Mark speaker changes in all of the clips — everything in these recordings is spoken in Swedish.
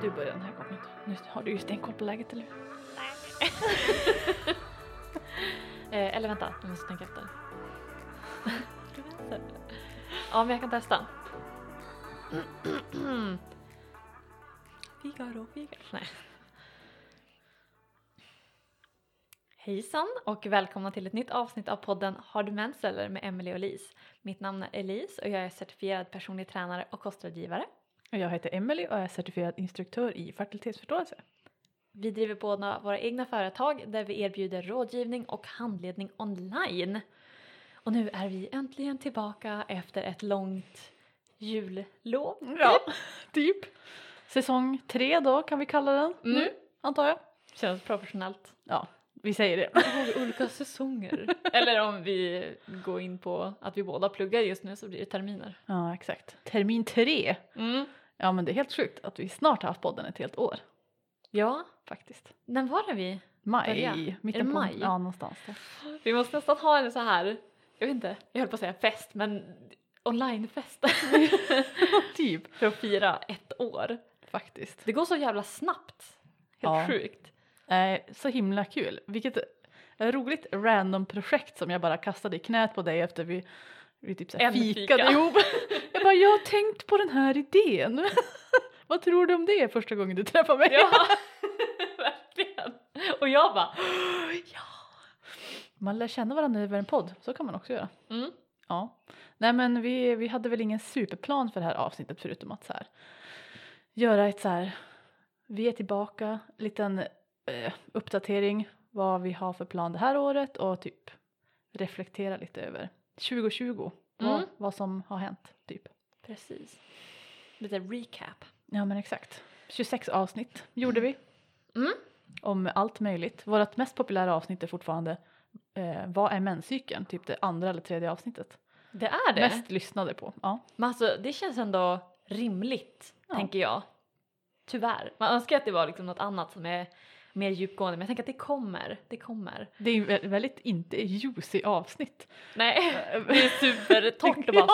Speaker 1: du börja den här gången? Nu har du ju stenkoll på läget eller hur?
Speaker 2: Eh, eller vänta, jag måste tänka efter. ja, men jag kan testa. Figaro, Figaro. Nej. Hejsan och välkomna till ett nytt avsnitt av podden Har du mens eller med Emelie och Lis. Mitt namn är Elise och jag är certifierad personlig tränare och kostrådgivare.
Speaker 1: Jag heter Emily och är certifierad instruktör i fertilitetsförståelse.
Speaker 2: Vi driver båda våra egna företag där vi erbjuder rådgivning och handledning online. Och nu är vi äntligen tillbaka efter ett långt jullov.
Speaker 1: Ja, typ. Säsong tre då kan vi kalla den
Speaker 2: Mm.
Speaker 1: nu, antar jag.
Speaker 2: Känns professionellt.
Speaker 1: Ja, vi säger det.
Speaker 2: Har vi olika säsonger? Eller om vi går in på att vi båda pluggar just nu så blir det terminer.
Speaker 1: Ja, exakt. Termin tre.
Speaker 2: Mm.
Speaker 1: Ja, men det är helt sjukt att vi snart har haft podden ett helt år
Speaker 2: Ja,
Speaker 1: faktiskt.
Speaker 2: när var det vi?
Speaker 1: Maj, mitten på
Speaker 2: maj?
Speaker 1: Ja, någonstans där.
Speaker 2: Vi måste nästan ha en så här, jag vet inte, jag höll på att säga fest men onlinefest.
Speaker 1: typ.
Speaker 2: För att fira ett år.
Speaker 1: Faktiskt.
Speaker 2: Det går så jävla snabbt. Helt
Speaker 1: Ja.
Speaker 2: sjukt.
Speaker 1: Eh, så himla kul. Vilket eh, roligt random projekt som jag bara kastade i knät på dig efter vi, vi typ så här
Speaker 2: En
Speaker 1: fikade
Speaker 2: fika.
Speaker 1: ihop. Jag bara, jag har tänkt på den här idén. Vad tror du om det första gången du träffar mig?
Speaker 2: Ja, verkligen. Och jag bara,
Speaker 1: ja. Man lär känna varandra över en podd, så kan man också göra.
Speaker 2: mm.
Speaker 1: Ja. Nej men vi, vi hade väl ingen superplan för det här avsnittet förutom att så här, göra ett så här, vi är tillbaka, liten eh, uppdatering vad vi har för plan det här året och typ reflektera lite över 2020, vad,
Speaker 2: Mm.
Speaker 1: vad som har hänt typ.
Speaker 2: precis. Lite recap.
Speaker 1: Ja men exakt. 26 avsnitt gjorde vi
Speaker 2: Mm.
Speaker 1: om allt möjligt. Vårt mest populära avsnitt är fortfarande eh, vad är menscykeln? Typ det andra eller tredje avsnittet.
Speaker 2: Det är det.
Speaker 1: Mest lyssnade på. Ja.
Speaker 2: Men alltså det känns ändå rimligt,
Speaker 1: Ja.
Speaker 2: tänker jag. Tyvärr. Man önskar att det var liksom något annat som är mer djupgående men jag tänker att det kommer. Det kommer.
Speaker 1: Det är vä- väldigt inte juicy avsnitt.
Speaker 2: Nej, det är supertorrt och bara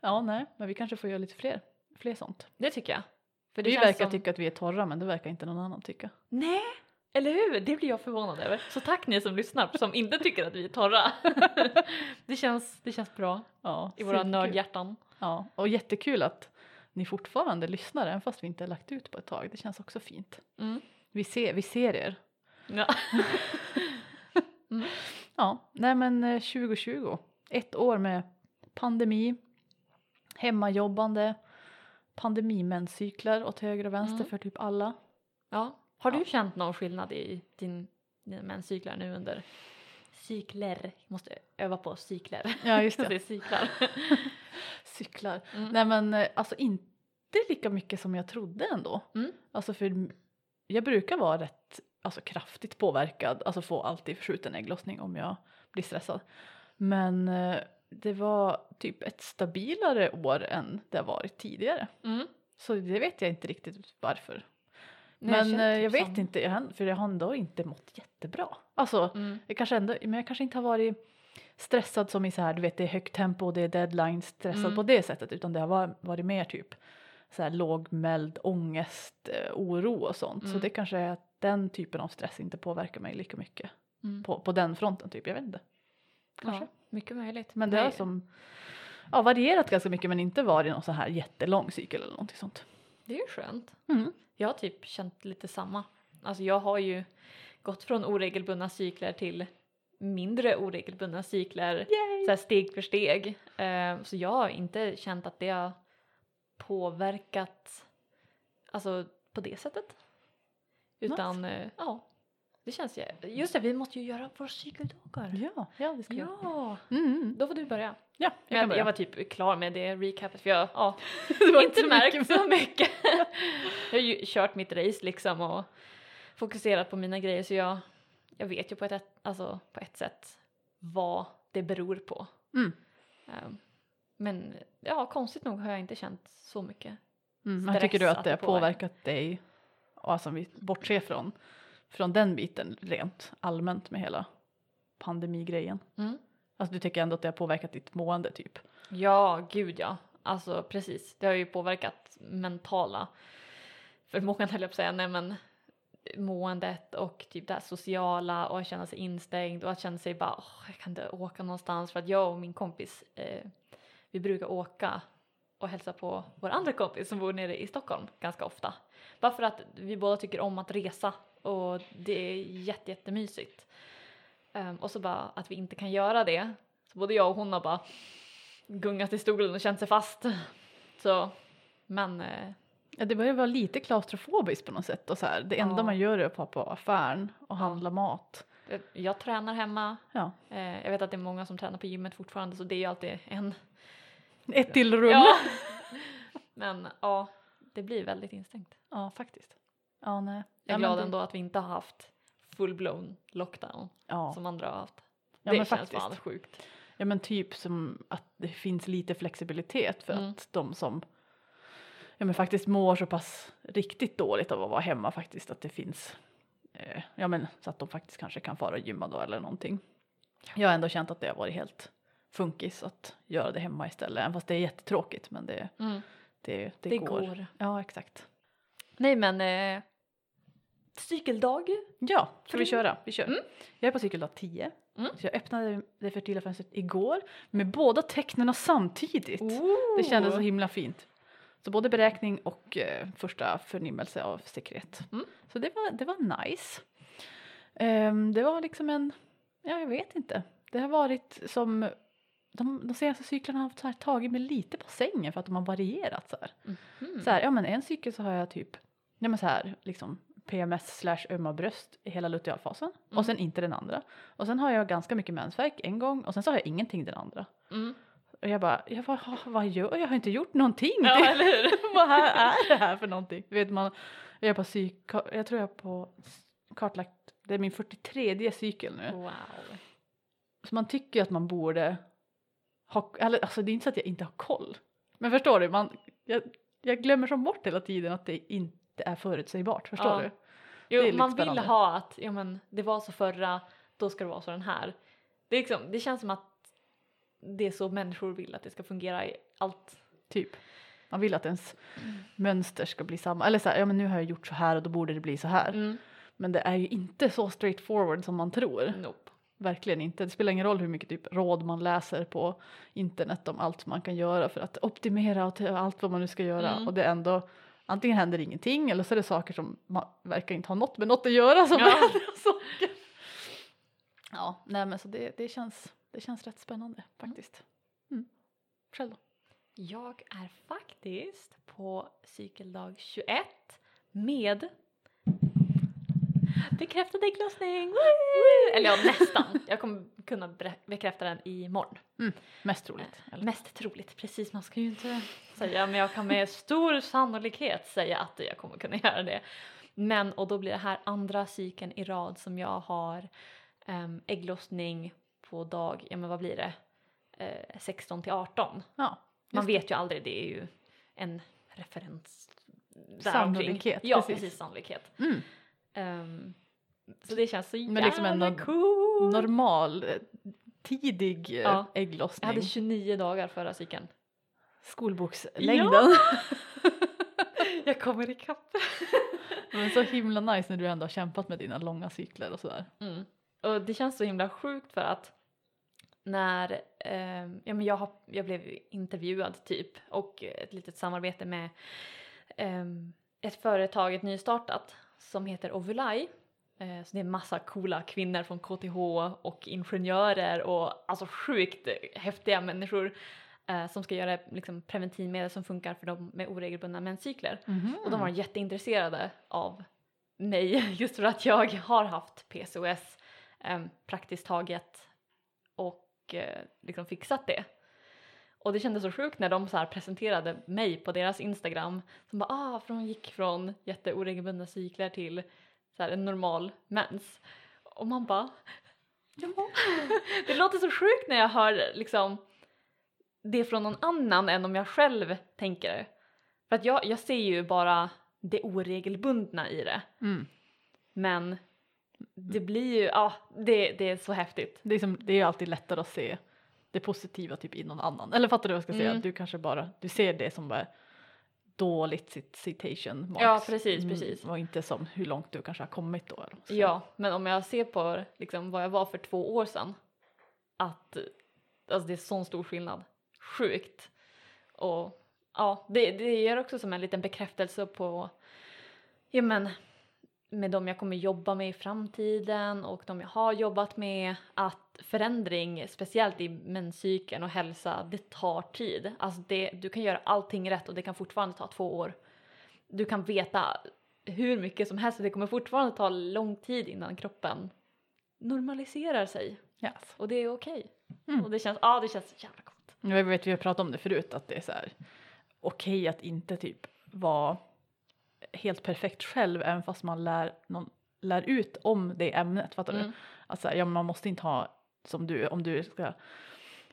Speaker 1: Ja, nej, men vi kanske får göra lite fler, fler sånt.
Speaker 2: Det tycker jag. För det
Speaker 1: Vi verkar
Speaker 2: som...
Speaker 1: tycka att vi är torra, men det verkar inte någon annan tycka.
Speaker 2: Nej, eller hur? Det blir jag förvånad över. Så tack ni som lyssnar som inte tycker att vi är torra. det, känns, det känns bra
Speaker 1: Ja,
Speaker 2: i våra nördhjärtan.
Speaker 1: Ja, och jättekul att ni fortfarande lyssnar, även fast vi inte har lagt ut på ett tag. Det känns också fint.
Speaker 2: Mm.
Speaker 1: Vi ser, vi ser er.
Speaker 2: Ja.
Speaker 1: Ja, nej men eh, 2020. Ett år med pandemi, hemmajobbande, pandemimenscyklar åt höger och vänster
Speaker 2: Mm.
Speaker 1: för typ alla.
Speaker 2: ja. Har du
Speaker 1: Ja.
Speaker 2: känt någon skillnad i din, dina menscyklar nu under cykler? Jag måste öva på cykler.
Speaker 1: Ja, just
Speaker 2: det
Speaker 1: det.
Speaker 2: cyklar.
Speaker 1: Cyklar.
Speaker 2: Mm.
Speaker 1: Nej men eh, alltså inte lika mycket som jag trodde ändå.
Speaker 2: Mm.
Speaker 1: Alltså för jag brukar vara rätt alltså, kraftigt påverkad, alltså få alltid förskjuten ägglossning om jag blir stressad. Men eh, det var typ ett stabilare år än det har varit tidigare.
Speaker 2: Mm.
Speaker 1: Så det vet jag inte riktigt varför.
Speaker 2: Jag
Speaker 1: men
Speaker 2: känner
Speaker 1: eh, jag vet
Speaker 2: samma.
Speaker 1: inte, jag, för jag har ändå inte mått jättebra. Alltså
Speaker 2: Mm.
Speaker 1: jag kanske ändå, men jag kanske inte har varit stressad som i så här, du vet det är högt tempo och det är deadlines, stressad
Speaker 2: Mm.
Speaker 1: på det sättet utan det har varit, varit mer typ så här lågmäld ångest, eh, oro och sånt. Så
Speaker 2: Mm.
Speaker 1: det kanske är att den typen av stress inte påverkar mig lika mycket
Speaker 2: Mm.
Speaker 1: på, på den fronten typ, jag vet inte. Kanske.
Speaker 2: Ja, mycket möjligt.
Speaker 1: Men det har som ja, varierat ganska mycket men inte varit någon så här jättelång cykel eller någonting sånt.
Speaker 2: Det är ju skönt.
Speaker 1: Mm.
Speaker 2: Jag har typ känt lite samma. Alltså jag har ju gått från oregelbundna cykler till mindre oregelbundna cykler så här steg för steg. Eh, så jag har inte känt att det har påverkat alltså på det sättet. Utan eh, ja, det känns ju. Just det, vi måste ju göra våra cykeldagar.
Speaker 1: Ja, ja det ska jag.
Speaker 2: Ja,
Speaker 1: Mm.
Speaker 2: då får du börja.
Speaker 1: Ja, jag
Speaker 2: Jag,
Speaker 1: börja.
Speaker 2: jag var typ klar med det recapet för jag ja, inte märkt så mycket. jag har ju kört mitt race liksom och fokuserat på mina grejer så jag, jag vet ju på ett, alltså, på ett sätt vad det beror på.
Speaker 1: Mm.
Speaker 2: Ehm, men ja, konstigt nog har jag inte känt så mycket.
Speaker 1: Mm, men tycker du att det har påverkat dig, och alltså vi bortser från, från den biten rent allmänt med hela pandemigrejen?
Speaker 2: Mm.
Speaker 1: Alltså du tycker ändå att det har påverkat ditt mående typ?
Speaker 2: Ja, gud ja. alltså precis, det har ju påverkat mentala förmågan höll jag på att säga, nej men måendet och typ det här sociala och att känna sig instängd och att känna sig bara, åh, jag kan inte åka någonstans för att jag och min kompis, eh, vi brukar åka och hälsa på vår andra kompis som bor nere i Stockholm ganska ofta. Bara för att vi båda tycker om att resa och det är jätte, jättemysigt. Um, och så bara att vi inte kan göra det. Så både jag och hon har bara gungat i stolen och känt sig fast. Så, men eh,
Speaker 1: Ja, det börjar vara lite klaustrofobiskt på något sätt och så här. Det enda
Speaker 2: Ja.
Speaker 1: man gör är att vara på affären och handla mat.
Speaker 2: jag, jag tränar hemma.
Speaker 1: Ja.
Speaker 2: Eh, jag vet att det är många som tränar på gymmet fortfarande så det är ju alltid en.
Speaker 1: Ett till rum.
Speaker 2: Ja, men ja, det blir väldigt instängt.
Speaker 1: faktiskt. Ja, nej.
Speaker 2: Jag är
Speaker 1: ja,
Speaker 2: glad
Speaker 1: det-
Speaker 2: ändå att vi inte har haft full-blown lockdown
Speaker 1: Ja.
Speaker 2: som andra har haft.
Speaker 1: Ja,
Speaker 2: det
Speaker 1: men
Speaker 2: känns
Speaker 1: faktiskt.
Speaker 2: fan sjukt.
Speaker 1: ja, men typ som att det finns lite flexibilitet för
Speaker 2: Mm.
Speaker 1: att de som ja, men faktiskt mår så pass riktigt dåligt av att vara hemma faktiskt att det finns eh, ja, men så att de faktiskt kanske kan fara och gymma då eller någonting. Jag har ändå känt att det har varit helt funkis att göra det hemma istället, även fast det är jättetråkigt men det,
Speaker 2: Mm.
Speaker 1: Det, det,
Speaker 2: Det
Speaker 1: går.
Speaker 2: går.
Speaker 1: Ja, exakt.
Speaker 2: Nej men eh, cykeldag.
Speaker 1: Ja, ska vi köra? Vi kör.
Speaker 2: Mm.
Speaker 1: Jag är på cykeldag 10.
Speaker 2: Mm.
Speaker 1: Så jag öppnade det fertila fönstret igår med båda tecknen samtidigt. Det kändes så himla fint. Så både beräkning och eh, första förnimmelse av sekret.
Speaker 2: Mm.
Speaker 1: Så det var, det var nice. Ehm, det var liksom en, ja jag vet inte. Det har varit som, de, de senaste cyklarna har så här tagit mig lite på sängen för att de har varierat så här.
Speaker 2: Mhm.
Speaker 1: Så här, ja men en cykel så har jag typ, ja men så här liksom PMS slash ömma bröst i hela lutealfasen
Speaker 2: Mm.
Speaker 1: och sen inte den andra. Och sen har jag ganska mycket mensvärk en gång och sen så har jag ingenting den andra.
Speaker 2: Mm.
Speaker 1: Och jag bara, jag bara "Ha, vad gör jag? Jag har inte gjort någonting.
Speaker 2: Ja, eller hur?
Speaker 1: vad här är det här för någonting? Du vet man, jag är på psyk, jag tror jag är på kartlagt, det är min 43 cykel nu.
Speaker 2: Wow.
Speaker 1: Så man tycker att man borde ha, eller alltså det är inte så att jag inte har koll. Men förstår du, man, jag, jag glömmer som bort hela tiden att det inte är förutsägbart, förstår
Speaker 2: Ja.
Speaker 1: du?
Speaker 2: Jo, man vill
Speaker 1: spännande.
Speaker 2: ha att ja, men, det var så förra, då ska det vara så den här. Det, är liksom, det känns som att det är så människor vill att det ska fungera i allt.
Speaker 1: Typ. Man vill att ens mönster ska bli samma. Eller så här, ja men nu har jag gjort så här och då borde det bli så här.
Speaker 2: Mm.
Speaker 1: Men det är ju inte så straightforward som man tror.
Speaker 2: Nope.
Speaker 1: Verkligen inte. Det spelar ingen roll hur mycket typ råd man läser på internet om allt man kan göra för att optimera och allt vad man nu ska göra.
Speaker 2: Mm.
Speaker 1: Och det ändå, antingen händer ingenting eller så är det saker som man verkar inte ha något med något att göra som
Speaker 2: Ja.
Speaker 1: händer saker. Ja, nej men så det, det, känns, det känns rätt spännande faktiskt. Mm. Själv då?
Speaker 2: Jag är faktiskt på cykeldag 21 med bekräftad ägglossning! Eller ja, nästan. Jag kommer kunna bekräfta den imorgon.
Speaker 1: Mest troligt. Eller?
Speaker 2: Mest troligt, precis man ska ju inte säga men jag kan med stor sannolikhet säga att jag kommer kunna göra det. Men och då blir det här andra cykeln i rad som jag har um, ägglossning på dag, ja men vad blir det, Eh, 16 till 18.
Speaker 1: Ja,
Speaker 2: Man vet ju aldrig, det är ju en referens.
Speaker 1: Sannolikhet,
Speaker 2: Ja,
Speaker 1: precis.
Speaker 2: precis, sannolikhet.
Speaker 1: Mm.
Speaker 2: Ehm, så det känns så
Speaker 1: Men
Speaker 2: jävla
Speaker 1: liksom ändå
Speaker 2: cool.
Speaker 1: Normal, eh, tidig eh,
Speaker 2: Ja. Jag
Speaker 1: ägglossning.
Speaker 2: hade 29 dagar förra cykeln.
Speaker 1: Skolbokslängden.
Speaker 2: Jag kommer ikapp.
Speaker 1: Men så himla nice när du ändå har kämpat med dina långa cykler och sådär.
Speaker 2: Mm. Och det känns så himla sjukt för att när ehm, ja, men jag, har, jag blev intervjuad typ och ett litet samarbete med ehm, ett företag, ett nystartat som heter Ovulai. Eh, så det är massa coola kvinnor från KTH och ingenjörer och alltså sjukt häftiga människor eh, som ska göra liksom, preventivmedel som funkar för dem med oregelbundna menscykler. Och de var jätteintresserade av mig just för att jag har haft PCOS eh, praktiskt taget och eh, liksom fixat det. Och det kändes så sjukt när de så presenterade mig på deras Instagram som bara ah, för hon gick från jätteoregelbundna cykler till så här, en normal mens. Och man bara ja. Det låter så sjukt när jag hör liksom det från någon annan än om jag själv tänker det. För att jag, jag ser ju bara det oregelbundna i det.
Speaker 1: Mm.
Speaker 2: Men det blir ju, ja, det, det är så häftigt.
Speaker 1: Det, är som, det är ju alltid lättare att se det positiva typ i någon annan. Eller fattar du vad jag ska säga?
Speaker 2: Mm.
Speaker 1: Du kanske bara, du ser det som bara dåligt cit- citation marks.
Speaker 2: Ja, precis,
Speaker 1: Mm,
Speaker 2: precis.
Speaker 1: Och inte som hur långt du kanske har kommit då. så.
Speaker 2: Ja, men om jag ser på liksom, vad jag var för två år sedan, att alltså, det är sån stor skillnad. Sjukt. Och ja, det, det ger också som en liten bekräftelse på, ja men, med de jag kommer jobba med i framtiden och de jag har jobbat med, att förändring, speciellt i menscykeln och hälsa, det tar tid. Alltså det, du kan göra allting rätt och det kan fortfarande ta två år. Du kan veta hur mycket som helst och det kommer fortfarande ta lång tid innan kroppen normaliserar sig
Speaker 1: Yes.
Speaker 2: och det är okej.
Speaker 1: Mm.
Speaker 2: Och det känns, ja det känns jävla gott.
Speaker 1: Jag vet, vi har pratat om det förut, att det är så här okej att inte typ vara helt perfekt själv även fast man lär, någon, lär ut om det ämnet, fattar du?
Speaker 2: Mm.
Speaker 1: Alltså, ja, man måste inte ha, som du, om du ska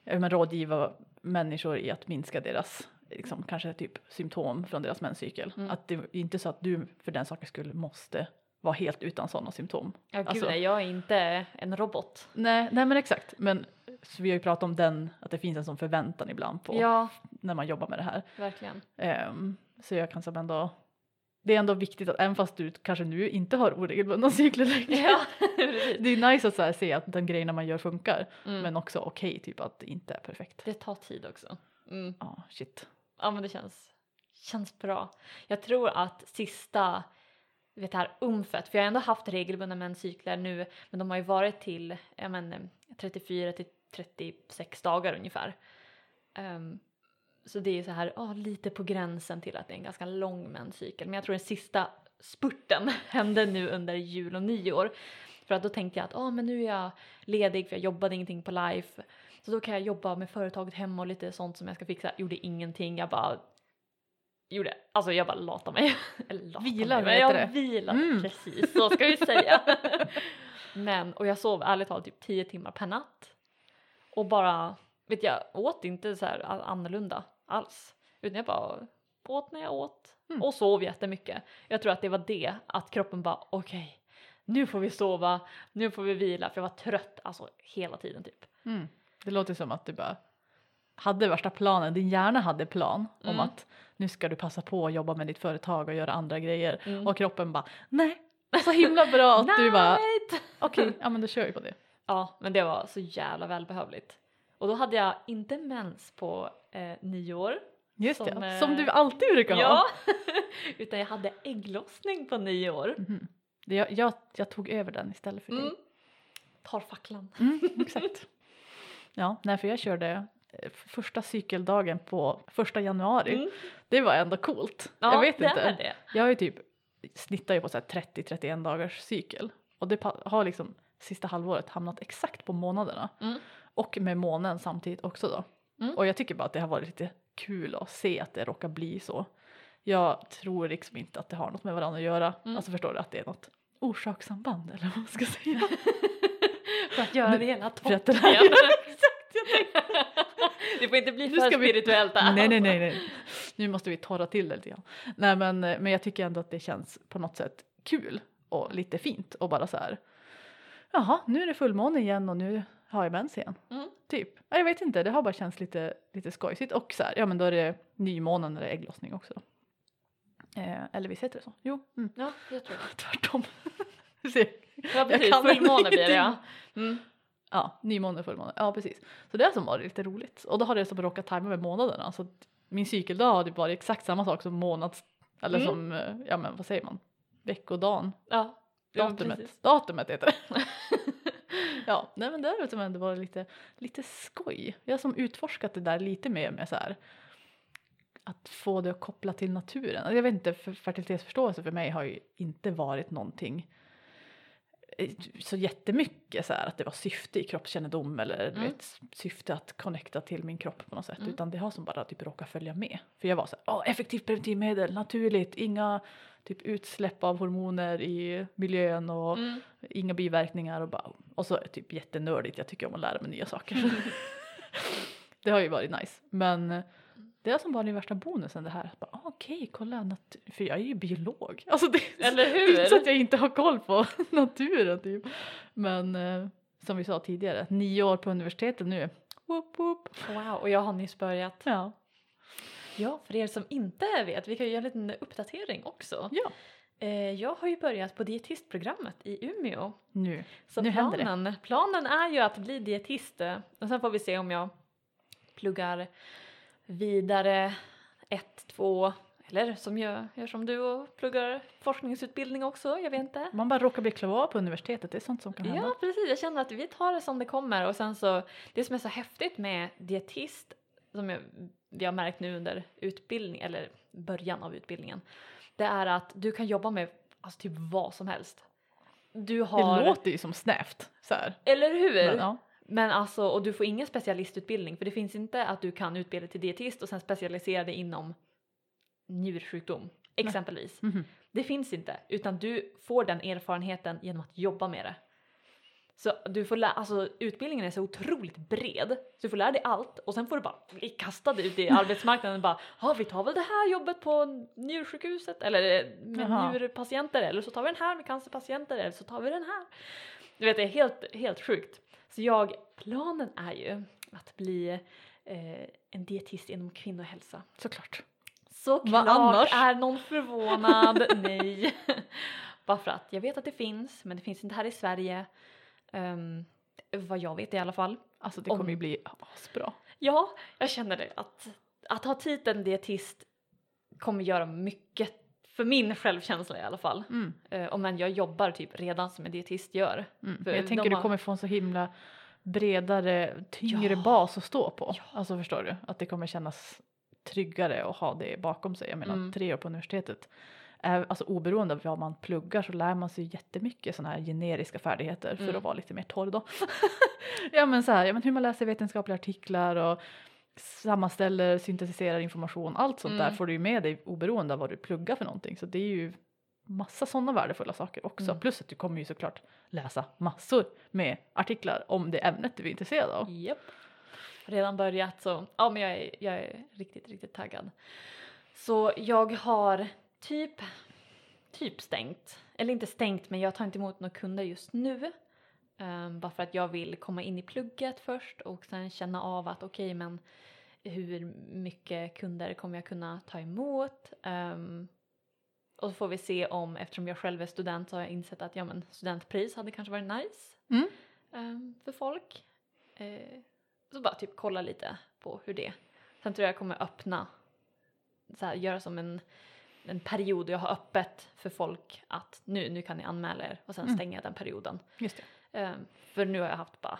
Speaker 1: men, rådgiva människor i att minska deras liksom, kanske typ symptom från deras menscykel.
Speaker 2: Mm.
Speaker 1: Att det är inte så att du för den sakens skull måste vara helt utan sådana symptom.
Speaker 2: Ja gud
Speaker 1: Alltså-
Speaker 2: nej, jag är inte en robot.
Speaker 1: Nej, nej men exakt. Men så vi har ju pratat om den, att det finns en sån förväntan ibland på
Speaker 2: Ja,
Speaker 1: när man jobbar med det här.
Speaker 2: verkligen.
Speaker 1: Ehm, så jag kan som ändå, det är ändå viktigt att även fast du kanske nu inte har oregelbundna cykler längre.
Speaker 2: Ja.
Speaker 1: Det är nice att här, se att den grejerna man gör funkar.
Speaker 2: Mm.
Speaker 1: Men också okej typ att det inte är perfekt.
Speaker 2: Det tar tid också. Mm.
Speaker 1: Ja, shit.
Speaker 2: Ja men det känns, känns bra. Jag tror att sista, vet det här umfet, för jag har ändå haft regelbundna menscykler nu men de har ju varit till men, eh, 34 till 36 dagar ungefär. Ehm, så det är så här ja, lite på gränsen till att det är en ganska lång menscykel men jag tror den sista spurten hände nu under jul och nyår. För att då tänkte jag att ah, men nu är jag ledig för jag jobbade ingenting på life. Så då kan jag jobba med företaget hemma och lite sånt som jag ska fixa. Gjorde ingenting, jag bara gjorde, alltså jag bara latade mig. Eller latade
Speaker 1: Vila,
Speaker 2: mig, men jag
Speaker 1: det.
Speaker 2: vilade,
Speaker 1: Mm.
Speaker 2: precis så ska vi säga. men, och jag sov ärligt talat typ 10 timmar per natt. Och bara, vet jag, åt inte så här annorlunda alls. Utan jag bara åt när jag åt
Speaker 1: Mm.
Speaker 2: och sov jättemycket. Jag tror att det var det, att kroppen bara okej, nu får vi sova, nu får vi vila för jag var trött alltså hela tiden typ.
Speaker 1: Mm. Det låter som att du bara hade värsta planen, din hjärna hade plan om
Speaker 2: Mm.
Speaker 1: att nu ska du passa på att jobba med ditt företag och göra andra grejer.
Speaker 2: Mm.
Speaker 1: Och kroppen bara nej, så himla bra att du bara okej, ja men då kör vi på det.
Speaker 2: Ja, men det var så jävla välbehövligt. Och då hade jag inte mens på eh, nio år.
Speaker 1: Just
Speaker 2: Som,
Speaker 1: det,
Speaker 2: eh,
Speaker 1: som du alltid brukar ha.
Speaker 2: Ja, utan jag hade ägglossning på nio år.
Speaker 1: Mhm. Det, jag, jag, jag tog över den istället för dig.
Speaker 2: Mm. Tar facklan.
Speaker 1: Mm, exakt. Ja, nej för jag körde eh, första cykeldagen på första januari.
Speaker 2: Mm.
Speaker 1: Det var ändå coolt.
Speaker 2: Ja,
Speaker 1: jag vet inte. Jag har ju typ snittar ju på så här 30-31 dagars cykel och det har liksom sista halvåret hamnat exakt på månaderna
Speaker 2: Mm.
Speaker 1: och med månen samtidigt också då.
Speaker 2: Mm.
Speaker 1: Och jag tycker bara att det har varit lite kul att se att det råkar bli så. Jag tror liksom inte att det har något med varandra att göra.
Speaker 2: Mm.
Speaker 1: Alltså förstår du att det är något orsakssamband eller vad man ska säga.
Speaker 2: För att göra det hela
Speaker 1: här, exakt, jag tänkte,
Speaker 2: Det får inte bli för spirituellt där.
Speaker 1: nej, nej, nej, nej. Nu måste vi torra till det lite grann. Nej, men, men jag tycker ändå att det känns på något sätt kul och lite fint och bara så här. Jaha, nu är det fullmåne igen och nu har jag mens igen.
Speaker 2: Mm.
Speaker 1: Typ. Ja, Jag vet inte, det har bara känts lite, lite skojsigt och så här, ja men då är det nymåne när det är ägglossning också. Eh, eller visst heter det så? Jo, mm.
Speaker 2: Ja, det tror jag.
Speaker 1: tvärtom. Ser.
Speaker 2: Ja, precis. Fullmåne blir det ja. Mm.
Speaker 1: Ja, nymåne, fullmåne. Ja, precis. Så det har som varit lite roligt. Och då har det som råkat tajma med månaderna. Så att min cykeldag har typ varit exakt samma sak som månads... Eller
Speaker 2: Mm.
Speaker 1: som, eh, ja men vad säger man? Veckodagen.
Speaker 2: Ja. Ja,
Speaker 1: Datumet.
Speaker 2: precis.
Speaker 1: Datumet heter det. ja, nej men det har ändå varit lite, lite skoj. Jag har som utforskat det där lite mer med så här att få det att koppla till naturen. Jag vet inte, för fertilitetsförståelse för mig har ju inte varit någonting eh, så jättemycket så här att det var syfte i kroppskännedom eller
Speaker 2: Mm.
Speaker 1: vet, syfte att connecta till min kropp på något sätt
Speaker 2: Mm.
Speaker 1: utan det har som bara typ råkat följa med. För jag var så här, Åh, effektivt preventivmedel, naturligt, inga typ utsläpp av hormoner i miljön och
Speaker 2: Mm.
Speaker 1: inga biverkningar och bara och så är det typ jättenördigt, jag tycker om att lära mig nya saker. det har ju varit nice men det är som bara den värsta bonusen det här. att Bara, ah, Okej, kolla, nat- för jag är ju biolog. Alltså det,
Speaker 2: Eller
Speaker 1: det är inte så
Speaker 2: hur?
Speaker 1: att jag inte har koll på naturen typ. Men eh, som vi sa tidigare, nio år på universitetet nu. Woop, woop.
Speaker 2: Wow, och jag har nyss börjat.
Speaker 1: Ja.
Speaker 2: Ja, för er som inte vet, vi kan ju göra en liten uppdatering också.
Speaker 1: ja,
Speaker 2: Eh, jag har ju börjat på dietistprogrammet i Umeå.
Speaker 1: nu.
Speaker 2: Så
Speaker 1: Nu händer det.
Speaker 2: planen, planen är ju att bli dietist eh, och sen får vi se om jag pluggar vidare ett, två eller som jag gör som du och pluggar forskningsutbildning också, jag vet inte.
Speaker 1: Man bara råkar bli klar på universitetet, det är sånt som kan hända.
Speaker 2: Ja precis, jag känner att vi tar det som det kommer och sen så det som är så häftigt med dietist som jag, vi har märkt nu under utbildning eller början av utbildningen det är att du kan jobba med alltså typ vad som helst. Du har,
Speaker 1: Det låter ju som snävt så här.
Speaker 2: eller hur?
Speaker 1: Men, ja.
Speaker 2: Men alltså, och du får ingen specialistutbildning för det finns inte att du kan utbilda till dietist och sen specialisera dig inom njursjukdom exempelvis.
Speaker 1: Mhm.
Speaker 2: Det finns inte utan du får den erfarenheten genom att jobba med det. Så du får lä- alltså utbildningen är så otroligt bred så du får lära dig allt och sen får du bara bli kastad ut i arbetsmarknaden och bara ja vi tar väl det här jobbet på njursjukhuset eller eh, med
Speaker 1: Jaha.
Speaker 2: njurpatienter eller så tar vi den här med cancerpatienter eller så tar vi den här. Du vet det är helt, helt sjukt. Så jag, planen är ju att bli eh, en dietist inom kvinnohälsa.
Speaker 1: Såklart.
Speaker 2: Såklart
Speaker 1: annars?
Speaker 2: är någon förvånad. Nej. Bara för att jag vet att det finns, men det finns inte här i Sverige. Um, vad jag vet i alla fall.
Speaker 1: Alltså det
Speaker 2: Om-
Speaker 1: kommer ju bli asbra.
Speaker 2: Ja, jag känner det. Att, att ha titeln dietist kommer göra mycket för min självkänsla i alla fall.
Speaker 1: Mm.
Speaker 2: Uh, om än jag jobbar typ redan som en dietist gör.
Speaker 1: Mm. Jag tänker du
Speaker 2: har-
Speaker 1: kommer få en så himla bredare, tyngre
Speaker 2: Ja.
Speaker 1: bas att stå på.
Speaker 2: Ja.
Speaker 1: Alltså förstår du? Att det kommer kännas tryggare att ha det bakom sig. Jag menar
Speaker 2: Mm.
Speaker 1: tre år på universitetet. Alltså oberoende av vad man pluggar så lär man sig jättemycket sådana här generiska färdigheter för
Speaker 2: Mm.
Speaker 1: att vara lite mer torr då. ja men så här, ja, men hur man läser vetenskapliga artiklar och sammanställer, syntetiserar information. Allt sånt där
Speaker 2: Mm.
Speaker 1: får du ju med dig oberoende av vad du pluggar för någonting. Så det är ju massa sådana värdefulla saker också.
Speaker 2: Mm.
Speaker 1: Plus att du kommer ju såklart läsa massor med artiklar om det ämnet du är intresserad av.
Speaker 2: Japp. Redan börjat så, ja men jag är, jag är riktigt, riktigt taggad. Så jag har typ, typ stängt, eller inte stängt men jag tar inte emot några kunder just nu. Ehm, bara för att jag vill komma in i plugget först och sen känna av att okej men hur mycket kunder kommer jag kunna ta emot? Ehm, och så får vi se om, eftersom jag själv är student så har jag insett att ja men studentpris hade kanske varit nice
Speaker 1: Mm.
Speaker 2: ehm, för folk. Eh, så bara typ kolla lite på hur det Sen tror jag jag kommer öppna, så här, göra som en, en period jag har öppet för folk att nu, nu kan ni anmäla er och sen
Speaker 1: Mm.
Speaker 2: stänga den perioden.
Speaker 1: Just det.
Speaker 2: Ehm, för nu har jag haft bara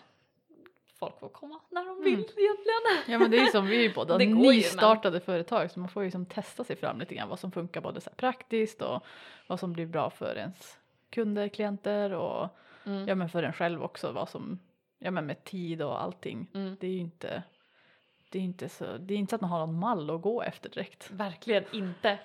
Speaker 2: folk får komma när de
Speaker 1: Mm.
Speaker 2: vill egentligen.
Speaker 1: Ja men det är ju som vi båda
Speaker 2: ju, men-
Speaker 1: nystartade företag så man får ju som testa sig fram lite grann vad som funkar både så här praktiskt och vad som blir bra för ens kunder, klienter och
Speaker 2: Mm.
Speaker 1: ja men för en själv också vad som, ja men med tid och allting.
Speaker 2: Mm.
Speaker 1: Det är ju inte, det är inte så, det är inte så att man har någon mall att gå efter direkt.
Speaker 2: Verkligen inte.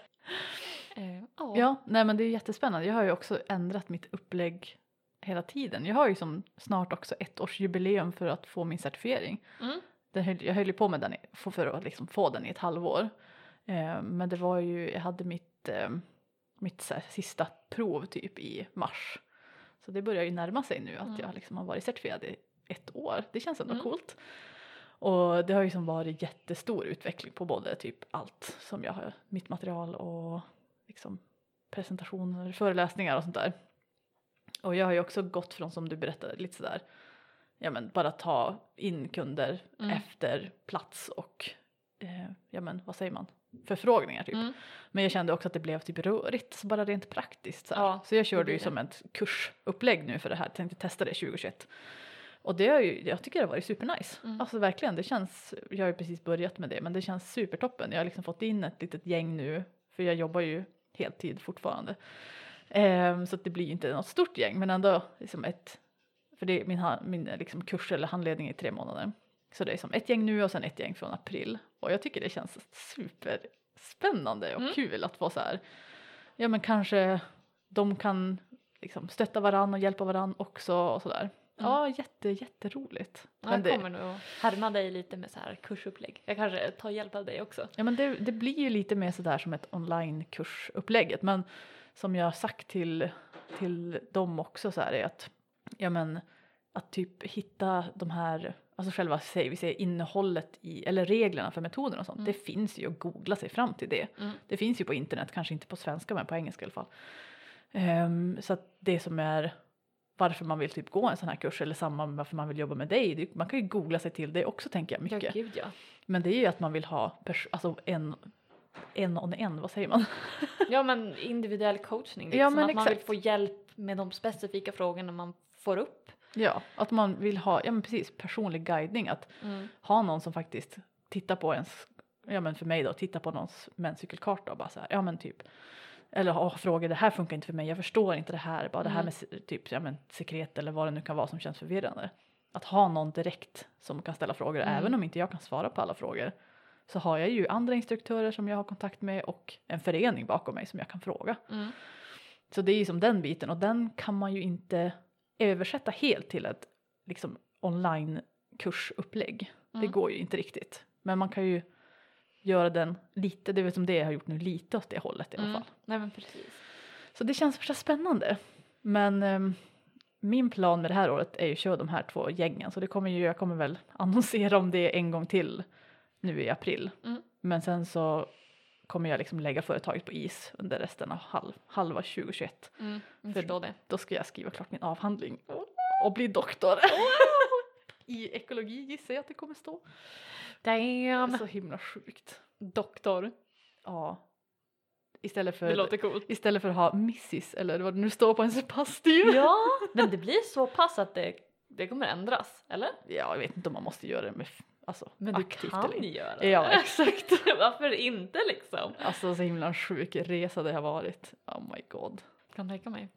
Speaker 2: Eh, ja.
Speaker 1: Nej men det är jättespännande. Jag har ju också ändrat mitt upplägg hela tiden. Jag har ju som snart också ett års jubileum för att få min certifiering.
Speaker 2: Mm.
Speaker 1: Höll, jag höll ju på med den i, för, att liksom få den i ett halvår. Eh, men det var ju, jag hade mitt, eh, mitt här, sista prov typ i mars. Så det börjar ju närma sig nu att
Speaker 2: Mm.
Speaker 1: jag liksom har varit certifierad i ett år. Det känns ändå
Speaker 2: Mm.
Speaker 1: coolt. Och det har ju som varit jättestor utveckling på både typ allt som jag har, mitt material och liksom presentationer, föreläsningar och sånt där. Och jag har ju också gått från som du berättade lite sådär, ja men bara ta in kunder
Speaker 2: Mm.
Speaker 1: efter plats och eh, ja men vad säger man, förfrågningar typ.
Speaker 2: Mm.
Speaker 1: Men jag kände också att det blev typ rörigt, så bara rent praktiskt. Så.
Speaker 2: Ja,
Speaker 1: så jag körde ju som ett kursupplägg nu för det här, tänkte testa det 2021. Och det har ju, jag tycker det har varit supernice.
Speaker 2: Mm.
Speaker 1: Alltså verkligen, det känns, jag har ju precis börjat med det men det känns supertoppen. Jag har liksom fått in ett litet gäng nu, för jag jobbar ju heltid fortfarande. Ehm, så det blir ju inte något stort gäng men ändå liksom ett, för det är min, min liksom kurs eller handledning i tre månader. Så det är som ett gäng nu och sen ett gäng från april. Och jag tycker det känns superspännande och
Speaker 2: Mm.
Speaker 1: kul att få så här, ja men kanske de kan liksom stötta varann och hjälpa varann också och sådär. Ja, jätte, jätteroligt.
Speaker 2: Ja, jag
Speaker 1: det,
Speaker 2: kommer nog härma dig lite med så här kursupplägg. Jag kanske tar hjälp av dig också.
Speaker 1: ja, men det, det blir ju lite mer sådär som ett online-kursupplägget. Men som jag har sagt till, till dem också så här är att, ja men, att typ hitta de här alltså själva säg, vi säger innehållet i, eller reglerna för metoden och sånt,
Speaker 2: Mm.
Speaker 1: det finns ju att googla sig fram till det.
Speaker 2: Mm.
Speaker 1: Det finns ju på internet, kanske inte på svenska men på engelska i alla fall. Ehm, så att det som är varför man vill typ gå en sån här kurs eller samma varför man vill jobba med dig, man kan ju googla sig till det också tänker jag
Speaker 2: Ja,
Speaker 1: mycket.
Speaker 2: gud ja.
Speaker 1: Men det är ju att man vill ha alltså en, en on en, vad säger man?
Speaker 2: Ja men individuell coachning, liksom,
Speaker 1: Ja, men
Speaker 2: att man vill
Speaker 1: exakt.
Speaker 2: få hjälp med de specifika frågorna man får upp.
Speaker 1: Ja, att man vill ha, ja men precis, personlig guidning, att ha någon som faktiskt tittar på ens, ja men för mig då, tittar på någons menscykelkarta och bara så här, ja men typ, eller ha frågor, det här funkar inte för mig, jag förstår inte det här, bara det här
Speaker 2: Mm.
Speaker 1: med typ, ja men sekret eller vad det nu kan vara som känns förvirrande. Att ha någon direkt som kan ställa frågor,
Speaker 2: Mm.
Speaker 1: även om inte jag kan svara på alla frågor, så har jag ju andra instruktörer som jag har kontakt med och en förening bakom mig som jag kan fråga.
Speaker 2: Mm.
Speaker 1: Så det är ju som den biten och den kan man ju inte översätta helt till ett liksom online kursupplägg. Det
Speaker 2: Mm.
Speaker 1: går ju inte riktigt. Men man kan ju göra den lite, det är väl som det jag har gjort nu, lite åt det hållet i alla
Speaker 2: Mm.
Speaker 1: fall.
Speaker 2: Nej men precis.
Speaker 1: Så det känns förstås spännande. Men ehm, min plan med det här året är ju att köra de här två gängen så det kommer ju, jag kommer väl annonsera om det en gång till nu i april.
Speaker 2: Mm.
Speaker 1: Men sen så kommer jag liksom lägga företaget på is under resten av halv, halva 2021.
Speaker 2: Mm.
Speaker 1: För-
Speaker 2: det.
Speaker 1: Då ska jag skriva klart min avhandling och bli doktor. I ekologi gissar jag att det kommer stå.
Speaker 2: Damn!
Speaker 1: Så himla sjukt.
Speaker 2: Doktor.
Speaker 1: Ja. Istället
Speaker 2: Det
Speaker 1: för,
Speaker 2: låter coolt.
Speaker 1: istället för att ha missis eller vad det nu står på ens pass-styr.
Speaker 2: Ja, men det blir så pass att det, det kommer ändras, eller?
Speaker 1: Ja, jag vet inte om man måste göra det med alltså,
Speaker 2: Men du kan
Speaker 1: eller
Speaker 2: göra det.
Speaker 1: Ja, exakt.
Speaker 2: Varför inte liksom?
Speaker 1: Alltså så himla sjuk resa det har varit. Oh my god.
Speaker 2: Kan tänka mig.